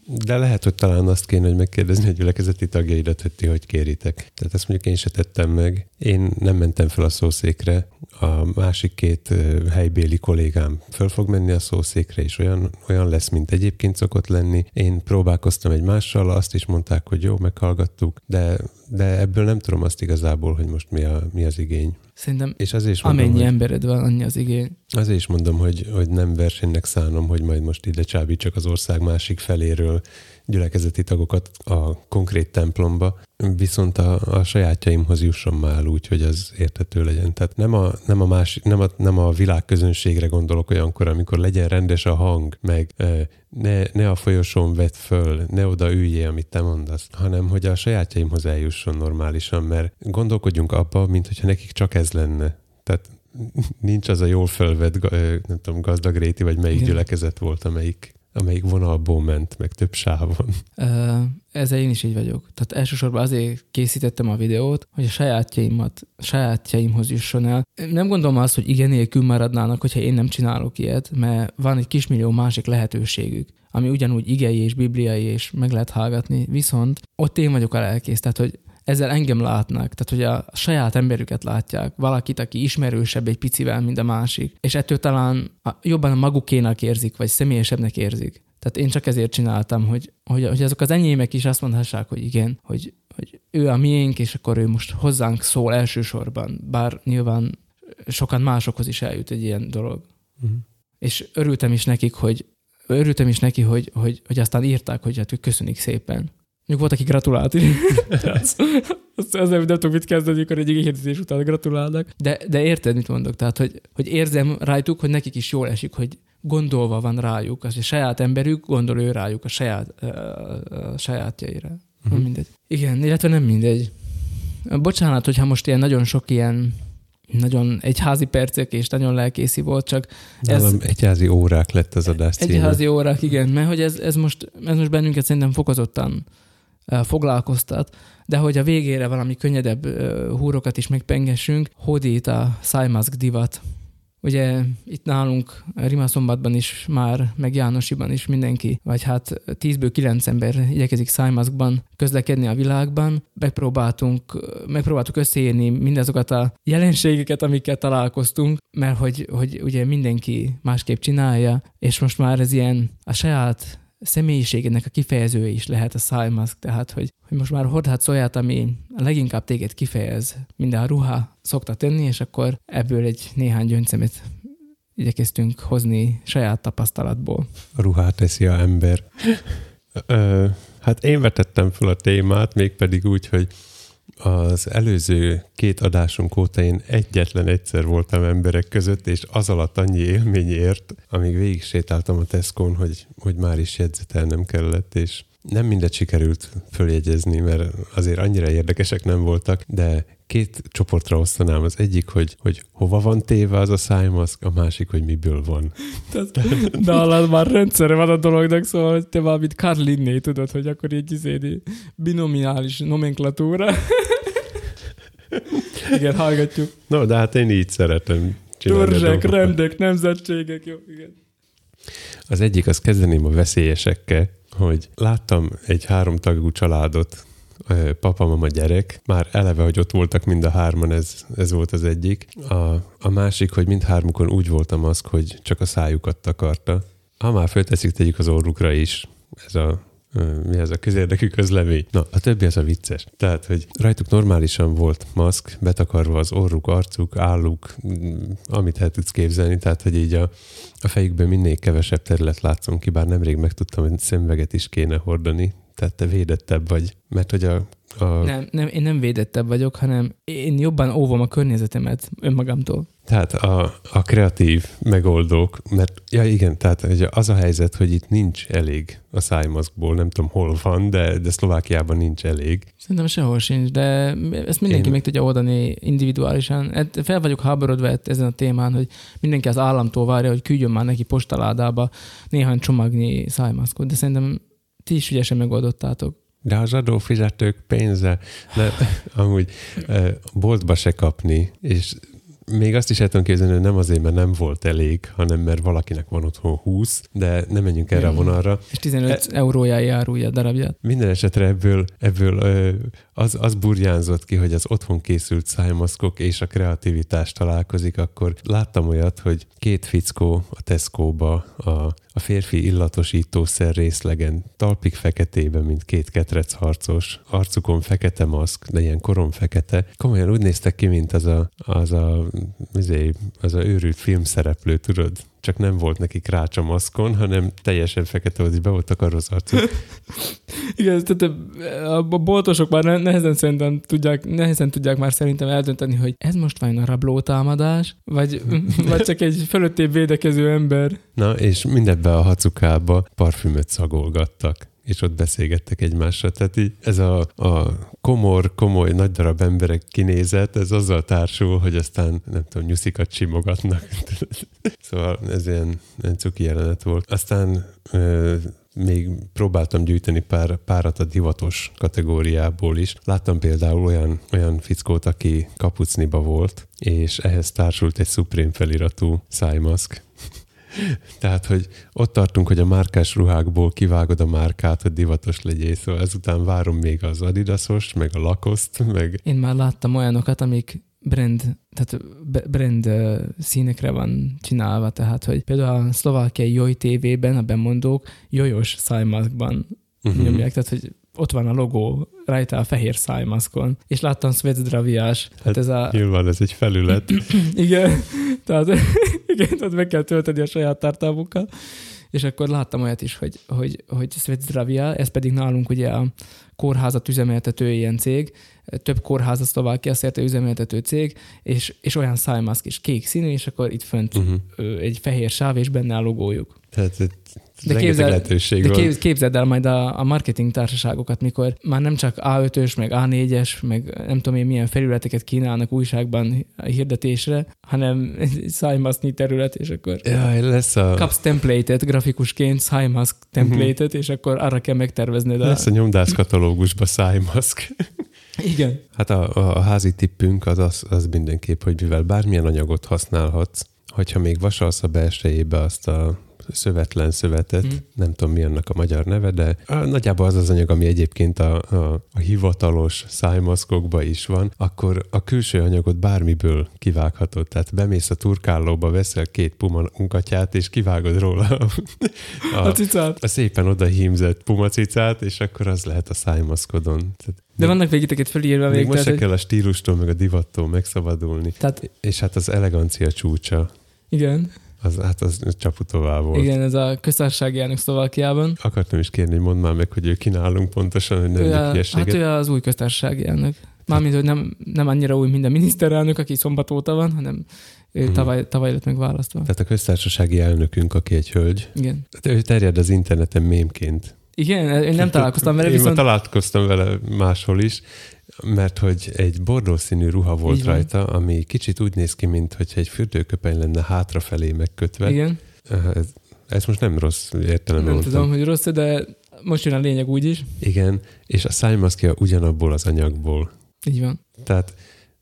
De lehet, hogy talán azt kéne, hogy megkérdezni a gyülekezeti tagjaidat, hogy ti hogy kéritek. Tehát ezt mondjuk én se tettem meg. Én nem mentem fel a szószékre, a másik két helybéli kollégám föl fog menni a szószékre, és olyan, olyan lesz, mint egyébként szokott lenni. Én próbálkoztam egy mással, azt is mondták, hogy jó, meghallgattuk, de, de ebből nem tudom azt igazából, hogy most mi, a, mi az igény. Szerintem és azért is mondom, amennyi hogy, embered van, annyi az igény. Azért is mondom, hogy, hogy nem versenynek szánom, hogy majd most ide csábítsak az ország másik feléről gyülekezeti tagokat a konkrét templomba, viszont a, a sajátjaimhoz jusson már úgy, hogy az értető legyen. Tehát nem a, nem a, más, nem a, nem a világközönségre gondolok olyankor, amikor legyen rendes a hang, meg ne, ne a folyosón vett föl, ne oda üljél, amit te mondasz, hanem hogy a sajátjaimhoz eljusson normálisan, mert gondolkodjunk abba, mint hogyha nekik csak ez lenne. Tehát nincs az a jól fölvett, nem tudom, gazdag réti, vagy melyik Igen. gyülekezet volt, amelyik amelyik vonalból ment, meg több sávon. Ezzel én is így vagyok. Tehát elsősorban azért készítettem a videót, hogy a sajátjaimat, sajátjaimhoz jusson el. Nem gondolom azt, hogy igen nélkül maradnának, hogyha én nem csinálok ilyet, mert van egy kismillió másik lehetőségük, ami ugyanúgy igei és bibliai, és meg lehet hallgatni, viszont ott én vagyok a lelkész, tehát hogy ezzel engem látnak, tehát hogy a saját emberüket látják, valakit, aki ismerősebb egy picivel, mint a másik, és ettől talán jobban a magukénak érzik, vagy személyesebbnek érzik. Tehát én csak ezért csináltam, hogy, hogy, hogy azok az enyémek is azt mondhassák, hogy igen, hogy, hogy ő a miénk, és akkor ő most hozzánk szól elsősorban, bár nyilván sokan másokhoz is eljut egy ilyen dolog. Uh-huh. És örültem is nekik, hogy örültem is neki, hogy, hogy, hogy aztán írták, hogy hát ők köszönik szépen. Még volt, aki gratulált. ezzel nem tudok mit kezdeni, amikor egy igényhirdetés után gratulálnak. De, de érted, mit mondok? Tehát, hogy, hogy érzem rajtuk, hogy nekik is jól esik, hogy gondolva van rájuk, az a saját emberük gondol ő rájuk a saját, a, a sajátjaira. Uh-huh. Mindegy. Igen, illetve nem mindegy. Bocsánat, hogyha most ilyen nagyon sok ilyen nagyon egyházi percek, és nagyon lelkészi volt, csak ez... Nálam egyházi órák lett az adás címe. Egyházi órák, igen, mert hogy ez, ez, most, ez most bennünket szerintem fokozottan foglalkoztat, de hogy a végére valami könnyedebb húrokat is megpengessünk, hódít a szájmaszk divat. Ugye itt nálunk Rimaszombatban is már, meg Jánosiban is mindenki, vagy hát 10-ből 9 ember igyekezik szájmaszkban közlekedni a világban. Megpróbáltunk, megpróbáltuk összeírni mindazokat a jelenségeket, amiket találkoztunk, mert hogy, hogy ugye mindenki másképp csinálja, és most már ez ilyen a saját személyiségének a kifejezője is lehet a szájmaszk, tehát hogy, hogy most már hordhatsz olyat, ami leginkább téged kifejez, minden a ruha szokta tenni, és akkor ebből egy néhány gyöngyszemet igyekeztünk hozni saját tapasztalatból. A ruhát teszi a ember. Ö, hát én vetettem fel a témát, mégpedig úgy, hogy az előző két adásunk óta én egyetlen egyszer voltam emberek között, és az alatt annyi élmény ért, amíg végig sétáltam a Tesco-n, hogy, hogy már is jegyzetelnem kellett, és nem mindet sikerült följegyezni, mert azért annyira érdekesek nem voltak, de két csoportra osztanám. Az egyik, hogy, hogy hova van téve az a szájmaszk, a másik, hogy miből van. de alad már rendszere van a dolognak, szóval hogy te valamit Carl Linné tudod, hogy akkor egy izédi binominális nomenklatúra. igen, hallgatjuk. No, de hát én így szeretem csinálni Törzsek, rendek, nemzetségek, jó, igen. Az egyik, az kezdeném a veszélyesekkel, hogy láttam egy háromtagú családot, papa, mama, gyerek. Már eleve, hogy ott voltak mind a hárman, ez, ez volt az egyik. A, a másik, hogy mindhármukon úgy volt a maszk, hogy csak a szájukat takarta. Ha már fölteszik, tegyük az orrukra is. Ez a mi ez a közérdekű közlemény. Na, a többi az a vicces. Tehát, hogy rajtuk normálisan volt maszk, betakarva az orruk, arcuk, álluk, amit el tudsz képzelni, tehát, hogy így a, a fejükben minél kevesebb terület látszom ki, bár nemrég megtudtam, hogy szemveget is kéne hordani, tehát te védettebb vagy, mert hogy a a... Nem, nem, én nem védettebb vagyok, hanem én jobban óvom a környezetemet önmagamtól. Tehát a, a kreatív megoldók, mert ja igen, tehát az a helyzet, hogy itt nincs elég a szájmaszkból, nem tudom hol van, de, de Szlovákiában nincs elég. Szerintem sehol sincs, de ezt mindenki Én... meg tudja oldani individuálisan. Hát fel vagyok háborodva ezen a témán, hogy mindenki az államtól várja, hogy küldjön már neki postaládába néhány csomagnyi szájmaszkot, de szerintem ti is ügyesen megoldottátok. De az adófizetők pénze, de amúgy boltba se kapni, és még azt is el tudom képzelni, hogy nem azért, mert nem volt elég, hanem mert valakinek van otthon 20, de nem menjünk erre a vonalra. És 15 e, eurójája árulja a darabját. Minden esetre ebből, ebből az, az burjánzott ki, hogy az otthon készült szájmaszkok és a kreativitás találkozik, akkor láttam olyat, hogy két fickó a Tesco-ba a, a férfi illatosítószer részlegen, talpik feketében, mint két ketrec harcos, arcukon fekete maszk, de ilyen korom fekete. Komolyan úgy néztek ki, mint az a, az a, az a őrült filmszereplő, tudod? Csak nem volt neki krács a maszkon, hanem teljesen fekete volt, és be volt a arcuk. Igen, tehát a boltosok már nehezen szerintem tudják, nehezen tudják már szerintem eldönteni, hogy ez most vajon a rabló támadás, vagy, vagy csak egy fölöttébb védekező ember. Na, és mindebbe a hacukába parfümöt szagolgattak és ott beszélgettek egymással. Tehát így ez a, a komor, komoly, nagy darab emberek kinézet, ez azzal társul, hogy aztán nem tudom, nyuszikat simogatnak. szóval ez ilyen, cuki jelenet volt. Aztán ö, még próbáltam gyűjteni pár, párat a divatos kategóriából is. Láttam például olyan, olyan fickót, aki kapucniba volt, és ehhez társult egy Supreme feliratú szájmaszk. Tehát, hogy ott tartunk, hogy a márkás ruhákból kivágod a márkát, hogy divatos legyél, szóval ezután várom még az Adidasos, meg a Lacoste, meg... Én már láttam olyanokat, amik brand, tehát brand színekre van csinálva, tehát, hogy például a szlovákiai Joj TV-ben a bemondók jojos szájmaszkban uh-huh. nyomják, tehát, hogy ott van a logó rajta a fehér szájmaszkon, és láttam Svetdraviás. Hát, hát ez a... Nyilván ez egy felület. igen, tehát, igen, tehát meg kell tölteni a saját tartalmukkal. és akkor láttam olyat is, hogy, hogy, hogy Svezdravia, ez pedig nálunk ugye a kórházat üzemeltető ilyen cég, több kórháza Szlovákia szerte üzemeltető cég, és, és olyan szájmaszk is kék színű, és akkor itt fönt uh-huh. egy fehér sáv, és benne a logójuk. Tehát de képzeld, lehetőség de van. képzeld el majd a, a marketing társaságokat, mikor már nem csak A5-ös, meg A4-es, meg nem tudom én milyen felületeket kínálnak újságban a hirdetésre, hanem szájmasznyi terület, és akkor Jaj, lesz a... kapsz template-et grafikusként, szájmaszk template-et, uh-huh. és akkor arra kell megtervezned. Lesz a, a nyomdász katalógusba szájmaszk. Igen. Hát a, a, a házi tippünk az, az, az mindenképp, hogy mivel bármilyen anyagot használhatsz, hogyha még vasalsz a belsejébe azt a szövetlen szövetet, mm. nem tudom mi annak a magyar neve, de nagyjából az az anyag, ami egyébként a, a, a hivatalos szájmaszkokba is van, akkor a külső anyagot bármiből kivághatod. Tehát bemész a turkálóba, veszel két puma unkatyát, és kivágod róla a, a, a, cicát. a szépen odahímzett pumacicát, és akkor az lehet a szájmaszkodon. Tehát de még, vannak végiteket felírva még. Még most se kell a stílustól, meg a divattól megszabadulni. Tehát, és hát az elegancia csúcsa. Igen. Az, hát az Csaputová volt. Igen, ez a köztársasági elnök Szlovákiában. Akartam is kérni, mondd már meg, hogy ő kínálunk pontosan, hogy nem a, Hát ő az új köztársasági elnök. Mármint, hogy nem, nem annyira új, mint a miniszterelnök, aki szombat óta van, hanem ő hmm. tavaly, tavaly lett megválasztva. Tehát a köztársasági elnökünk, aki egy hölgy. Igen. Tehát ő terjed az interneten mémként. Igen, én nem találkoztam vele, én viszont... találkoztam vele máshol is, mert hogy egy színű ruha volt Igen. rajta, ami kicsit úgy néz ki, mint hogy egy fürdőköpeny lenne hátrafelé megkötve. Igen. Ez, ez most nem rossz értelemben Nem tudom, hogy rossz, de most jön a lényeg úgy is. Igen, és a szájmaszkja ugyanabból az anyagból. Így van. Tehát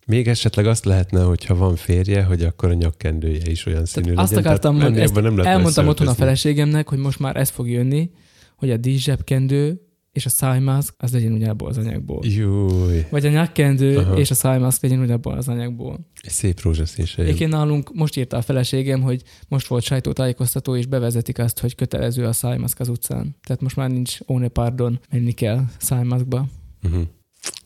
még esetleg azt lehetne, hogyha van férje, hogy akkor a nyakkendője is olyan színű Tehát legyen. Azt akartam, ezt nem elmondtam otthon a feleségemnek, hogy most már ez fog jönni, hogy a díszsebkendő és a szájmaszk az legyen ugyanabból az anyagból. Júj. Vagy a nyakkendő Aha. és a szájmaszk legyen ugyanabból az anyagból. Egy szép rózsaszín Egyébként nálunk most írta a feleségem, hogy most volt sajtótájékoztató, és bevezetik azt, hogy kötelező a szájmaszk az utcán. Tehát most már nincs óne pardon, menni kell szájmaszkba. Uh-huh.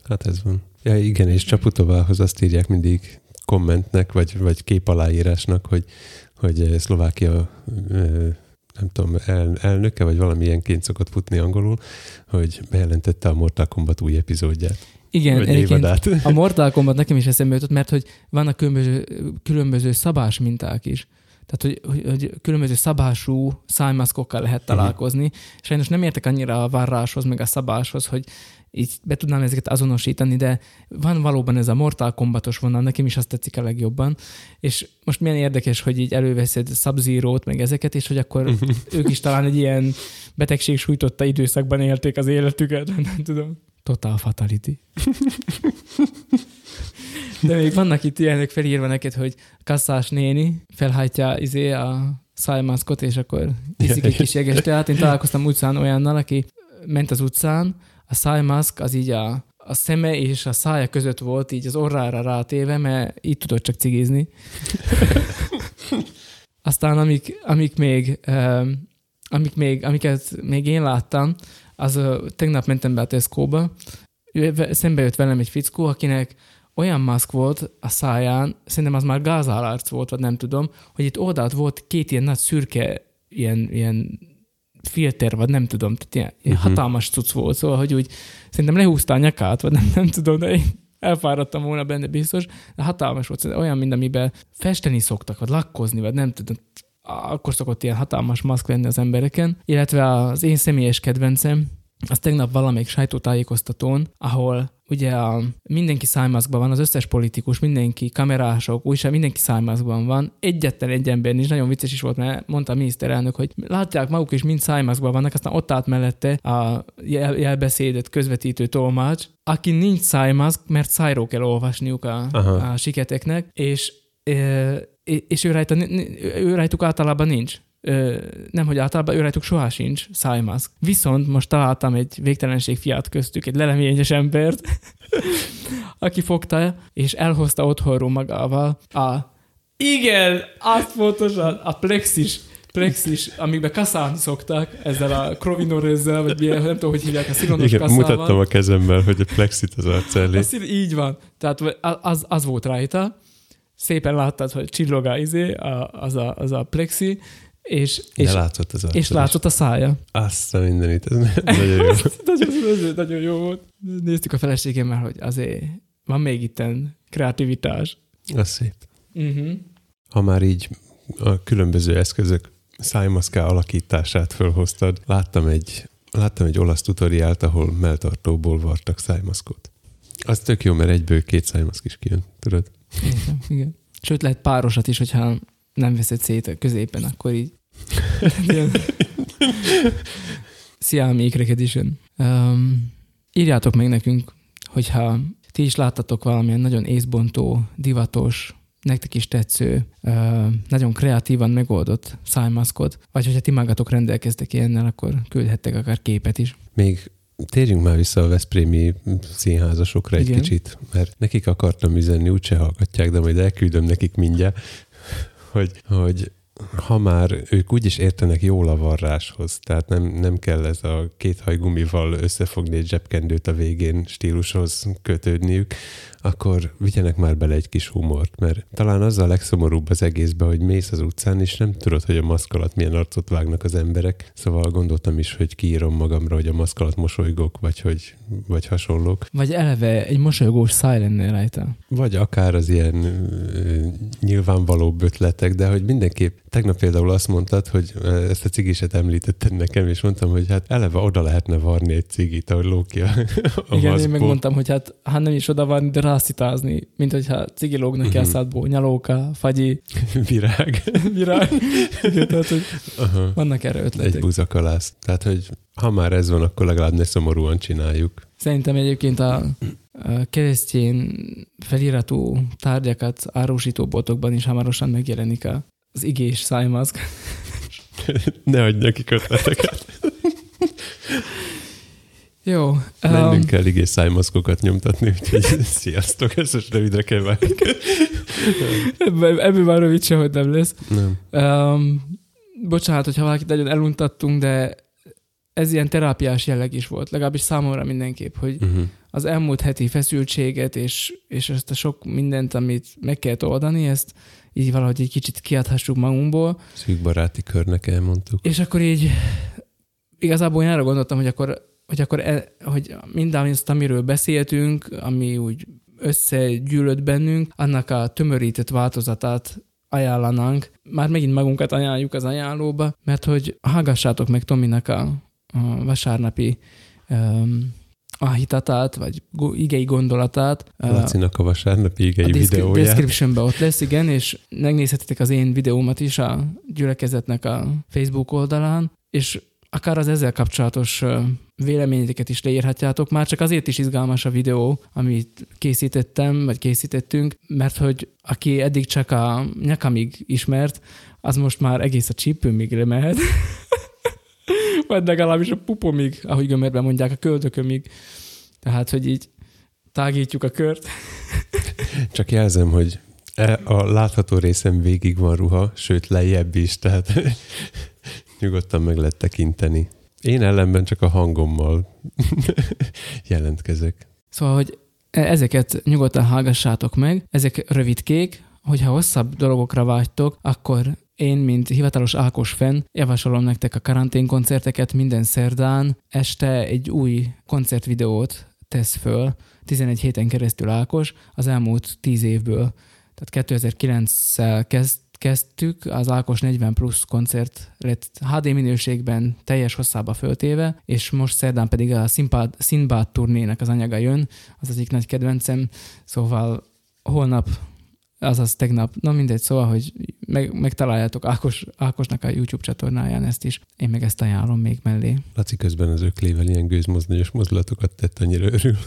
Hát ez van. Ja, igen, és Csaputovához azt írják mindig kommentnek, vagy, vagy képaláírásnak, hogy, hogy Szlovákia nem tudom, el, elnöke, vagy valamilyenként szokott futni angolul, hogy bejelentette a Mortal Kombat új epizódját. Igen, egyébként a Mortal Kombat nekem is eszembe jutott, mert hogy vannak különböző, különböző szabás minták is. Tehát, hogy, hogy, hogy különböző szabású szájmaszkokkal lehet mhm. találkozni. Uh-huh. Sajnos nem értek annyira a varráshoz, meg a szabáshoz, hogy így be tudnám ezeket azonosítani, de van valóban ez a Mortal Kombatos vonal, nekem is azt tetszik a legjobban. És most milyen érdekes, hogy így előveszed sub meg ezeket, és hogy akkor ők is talán egy ilyen betegség sújtotta időszakban élték az életüket, nem tudom. Total fatality. De még vannak itt ilyenek felírva neked, hogy kasszás néni felhajtja izé a szájmaszkot, és akkor iszik egy kis jeges teát. Én találkoztam utcán olyannal, aki ment az utcán, a szájmaszk az így a, a szeme és a szája között volt így az orrára rátéve, mert így tudott csak cigizni. Aztán amik, amik még, amik még, amiket még én láttam, az tegnap mentem be a Tesco-ba, szembe jött velem egy fickó, akinek olyan maszk volt a száján, szerintem az már gázálárc volt, vagy nem tudom, hogy itt oldalt volt két ilyen nagy szürke, ilyen, ilyen filter, vagy nem tudom, tehát ilyen, ilyen uh-huh. hatalmas cucc volt, szóval, hogy úgy szerintem lehúzta a nyakát, vagy nem, nem tudom, de én elfáradtam volna benne biztos, de hatalmas volt, szóval olyan, mint amiben festeni szoktak, vagy lakkozni, vagy nem tudom, akkor szokott ilyen hatalmas maszk lenni az embereken, illetve az én személyes kedvencem, az tegnap valamelyik sajtótájékoztatón, ahol ugye a, mindenki szájmaszkban van, az összes politikus, mindenki, kamerások, újság, mindenki szájmaszkban van. Egyetlen egy ember nincs, nagyon vicces is volt, mert mondta a miniszterelnök, hogy látják maguk is mind szájmaszkban vannak, aztán ott állt mellette a jel- jelbeszédet közvetítő tolmács, aki nincs szájmaszk, mert szájról kell olvasniuk a, a siketeknek, és és ő, rajta, ő rajtuk általában nincs nem, hogy általában ő rajtuk soha sincs szájmaszk. Viszont most találtam egy végtelenség fiát köztük, egy leleményes embert, aki fogta és elhozta otthonról magával a igen, azt pontosan, a plexis plexis, amikbe kaszálni szokták, ezzel a krovinorezzel, vagy milyen, nem tudom, hogy hívják, a szilonos Igen, kaszával. mutattam a kezemmel, hogy a plexit az arc szil, Így van. Tehát az, az volt rajta. Szépen láttad, hogy csillog a izé, az, a, az a plexi, És, De és, látszott az és látszott a szája. Azt a mindenit, ez nagyon jó. nagyon, nagyon, nagyon jó volt. Néztük a feleségemmel, hogy azért van még itten kreativitás. Az szép. Uh-huh. Ha már így a különböző eszközök szájmaszká alakítását fölhoztad, láttam egy, láttam egy olasz tutoriált, ahol melltartóból vartak szájmaszkot. Az tök jó, mert egyből két szájmaszk is kijön, tudod? Igen, igen. Sőt, lehet párosat is, hogyha nem veszed szét a középen, akkor így. Xiaomi Ikrek Edition. Um, írjátok meg nekünk, hogyha ti is láttatok valamilyen nagyon észbontó, divatos, nektek is tetsző, nagyon kreatívan megoldott szájmaszkot, vagy hogyha ti magatok rendelkeztek ilyennel, akkor küldhettek akár képet is. Még térjünk már vissza a Veszprémi színházasokra egy Igen. kicsit, mert nekik akartam üzenni, úgyse hallgatják, de majd elküldöm nekik mindjárt, hogy, hogy ha már ők úgyis értenek jól a varráshoz, tehát nem, nem kell ez a két hajgumival összefogni egy zsebkendőt a végén stílushoz kötődniük, akkor vigyenek már bele egy kis humort, mert talán az a legszomorúbb az egészben, hogy mész az utcán, és nem tudod, hogy a maszk alatt milyen arcot vágnak az emberek, szóval gondoltam is, hogy kiírom magamra, hogy a maszk alatt mosolygok, vagy, hogy, vagy hasonlók. Vagy eleve egy mosolygós száj lenne rajta. Vagy akár az ilyen ö, nyilvánvalóbb ötletek, de hogy mindenképp, tegnap például azt mondtad, hogy ezt a cigiset említetted nekem, és mondtam, hogy hát eleve oda lehetne varni egy cigit, ahogy lók ki a, a Igen, én maszkból. megmondtam, hogy hát, hát nem is oda van, de rászítázni, mint hogyha cigi lógnak ki a Mhm. szádból, nyalóka, fagyi, Virág. virág. Igen, tehát, hogy Aha. vannak erre Egy ötletek. buzakalász. Tehát, hogy ha már ez van, akkor legalább ne szomorúan csináljuk. Szerintem egyébként a, a keresztjén feliratú tárgyakat árusító boltokban is hamarosan megjelenik az igés szájmaszk. Ne adj nekik ötleteket. Jó. Mennünk Um, kell igés szájmaszkokat nyomtatni, úgyhogy sziasztok, ezt rövidre kell ebből, ebből már rövid sehogy nem lesz. Nem. Um, bocsánat, hogyha valakit nagyon eluntattunk, de ez ilyen terápiás jelleg is volt, legalábbis számomra mindenképp, hogy Uh-huh. az elmúlt heti feszültséget és, és ezt a sok mindent, amit meg kellett oldani, ezt így valahogy egy kicsit kiadhassuk magunkból, Szűk baráti körnek elmondtuk. és akkor így igazából én arra gondoltam, hogy akkor, hogy, akkor e, hogy mindazt, amiről beszéltünk, ami úgy összegyűlött bennünk, annak a tömörített változatát ajánlanánk. Már megint magunkat ajánljuk az ajánlóba, mert hogy hallgassátok meg Tominak a, a vasárnapi um, ahitatát, vagy igei gondolatát. Lacinak a vasárnapi igei a videóját. descriptionben ott lesz, igen, és megnézhetitek az én videómat is a gyülekezetnek a Facebook oldalán, és akár az ezzel kapcsolatos ö, véleményeket is leírhatjátok. Már csak azért is izgalmas a videó, amit készítettem, vagy készítettünk, mert hogy aki eddig csak a nyakamig ismert, az most már egész a csípőmig lemehet. vagy legalábbis a pupomig, ahogy gömörben mondják, a köldökömig. Tehát, hogy így tágítjuk a kört. Csak jelzem, hogy e- a látható részem végig van ruha, sőt lejjebb is, tehát nyugodtan meg lehet tekinteni. Én ellenben csak a hangommal jelentkezek. Szóval, hogy e- ezeket nyugodtan hallgassátok meg, ezek rövidkék, hogyha hosszabb dolgokra vágytok, akkor én, mint hivatalos Ákos fenn, javasolom nektek a karanténkoncerteket minden szerdán. Este egy új koncertvideót tesz föl, 11 héten keresztül Ákos, az elmúlt 10 évből. Tehát 2009-szel kezd, kezdtük, az Ákos 40 plusz koncert lett HD minőségben teljes hosszába föltéve, és most szerdán pedig a Sinbad, Sinbad turnének az anyaga jön, az egyik nagy kedvencem, szóval holnap, azaz tegnap, na mindegy, szóval, hogy meg, megtaláljátok Ákos, Ákosnak a YouTube csatornáján ezt is, én meg ezt ajánlom még mellé. Laci közben az öklével ilyen gőzmozdonyos mozdulatokat tett, annyira örül.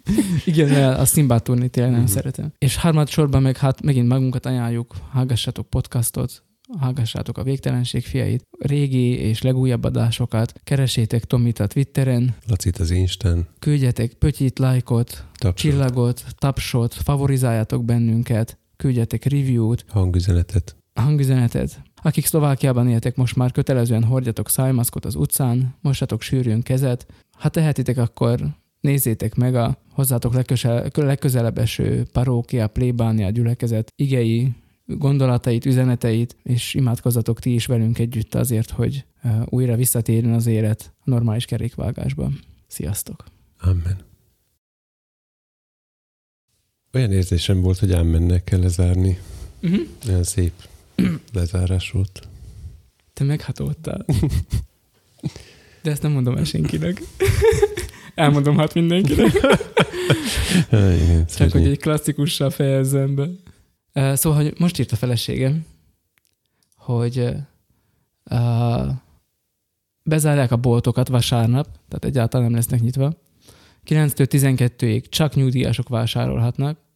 Igen, de a Sinbad turnét tényleg nagyon Mhm. szeretem. És harmad sorban meg hát megint magunkat ajánljuk, hallgassatok podcastot, hallgassátok a Végtelenség fiait, régi és legújabb adásokat, keresétek Tomit a Twitteren, Lacit az Instán, küldjetek pötyit, lájkot, tapsot, csillagot, tapsot, favorizáljátok bennünket, küldjetek review-t, hangüzenetet. hangüzenetet. Akik Szlovákiában éltek, most már kötelezően hordjatok szájmaszkot az utcán, mosatok sűrűn kezet. Ha tehetitek, akkor nézzétek meg a hozzátok legközel, legközelebb eső parókia, plébánia, gyülekezet igei gondolatait, üzeneteit, és imádkozzatok ti is velünk együtt azért, hogy újra visszatérjen az élet a normális kerékvágásba. Sziasztok! Amen. Olyan érzésem volt, hogy ámmennek kell lezárni. Uh-huh. Olyan szép lezárás volt. Te meghatoltál. De ezt nem mondom el senkinek. Elmondom hát mindenkinek. Igen, Csak hogy egy klasszikussal fejezzem be. Szóval, hogy most írt a feleségem, hogy uh, bezárják a boltokat vasárnap, tehát egyáltalán nem lesznek nyitva. 9-től 12-ig csak nyugdíjasok vásárolhatnak.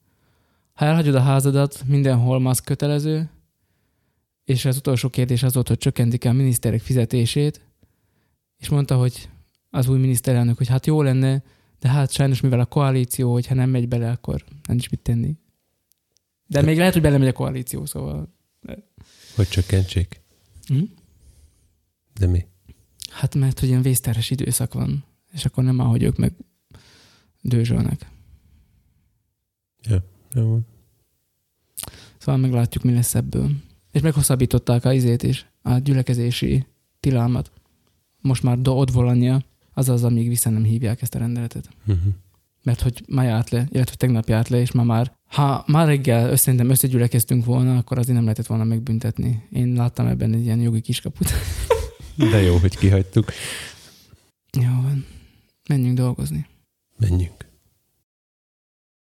Ha elhagyod a házadat, mindenhol maszk kötelező, és az utolsó kérdés az volt, hogy csökkentik a miniszterek fizetését, és mondta, hogy az új miniszterelnök, hogy hát jó lenne, de hát sajnos mivel a koalíció, hogyha nem megy bele, akkor nem is mit tenni. De, de még lehet, hogy belemegy a koalíció, szóval... Hogy csökkentsék? Hm? De mi? Hát mert, hogy ilyen vészteres időszak van, és akkor nem ahogy ők meg dőzsölnek. Ja, jó Szóval meglátjuk, mi lesz ebből. És meghosszabbították a izét is, a gyülekezési tilalmat. Most már do volania, azaz, amíg vissza nem hívják ezt a rendeletet. Uh-huh. Mert hogy ma járt le, illetve tegnap járt le, és ma már, ha már reggel szerintem összegyülekeztünk volna, akkor azért nem lehetett volna megbüntetni. Én láttam ebben egy ilyen jogi kiskaput. De jó, hogy kihagytuk. Jó van. Menjünk dolgozni. Menjünk.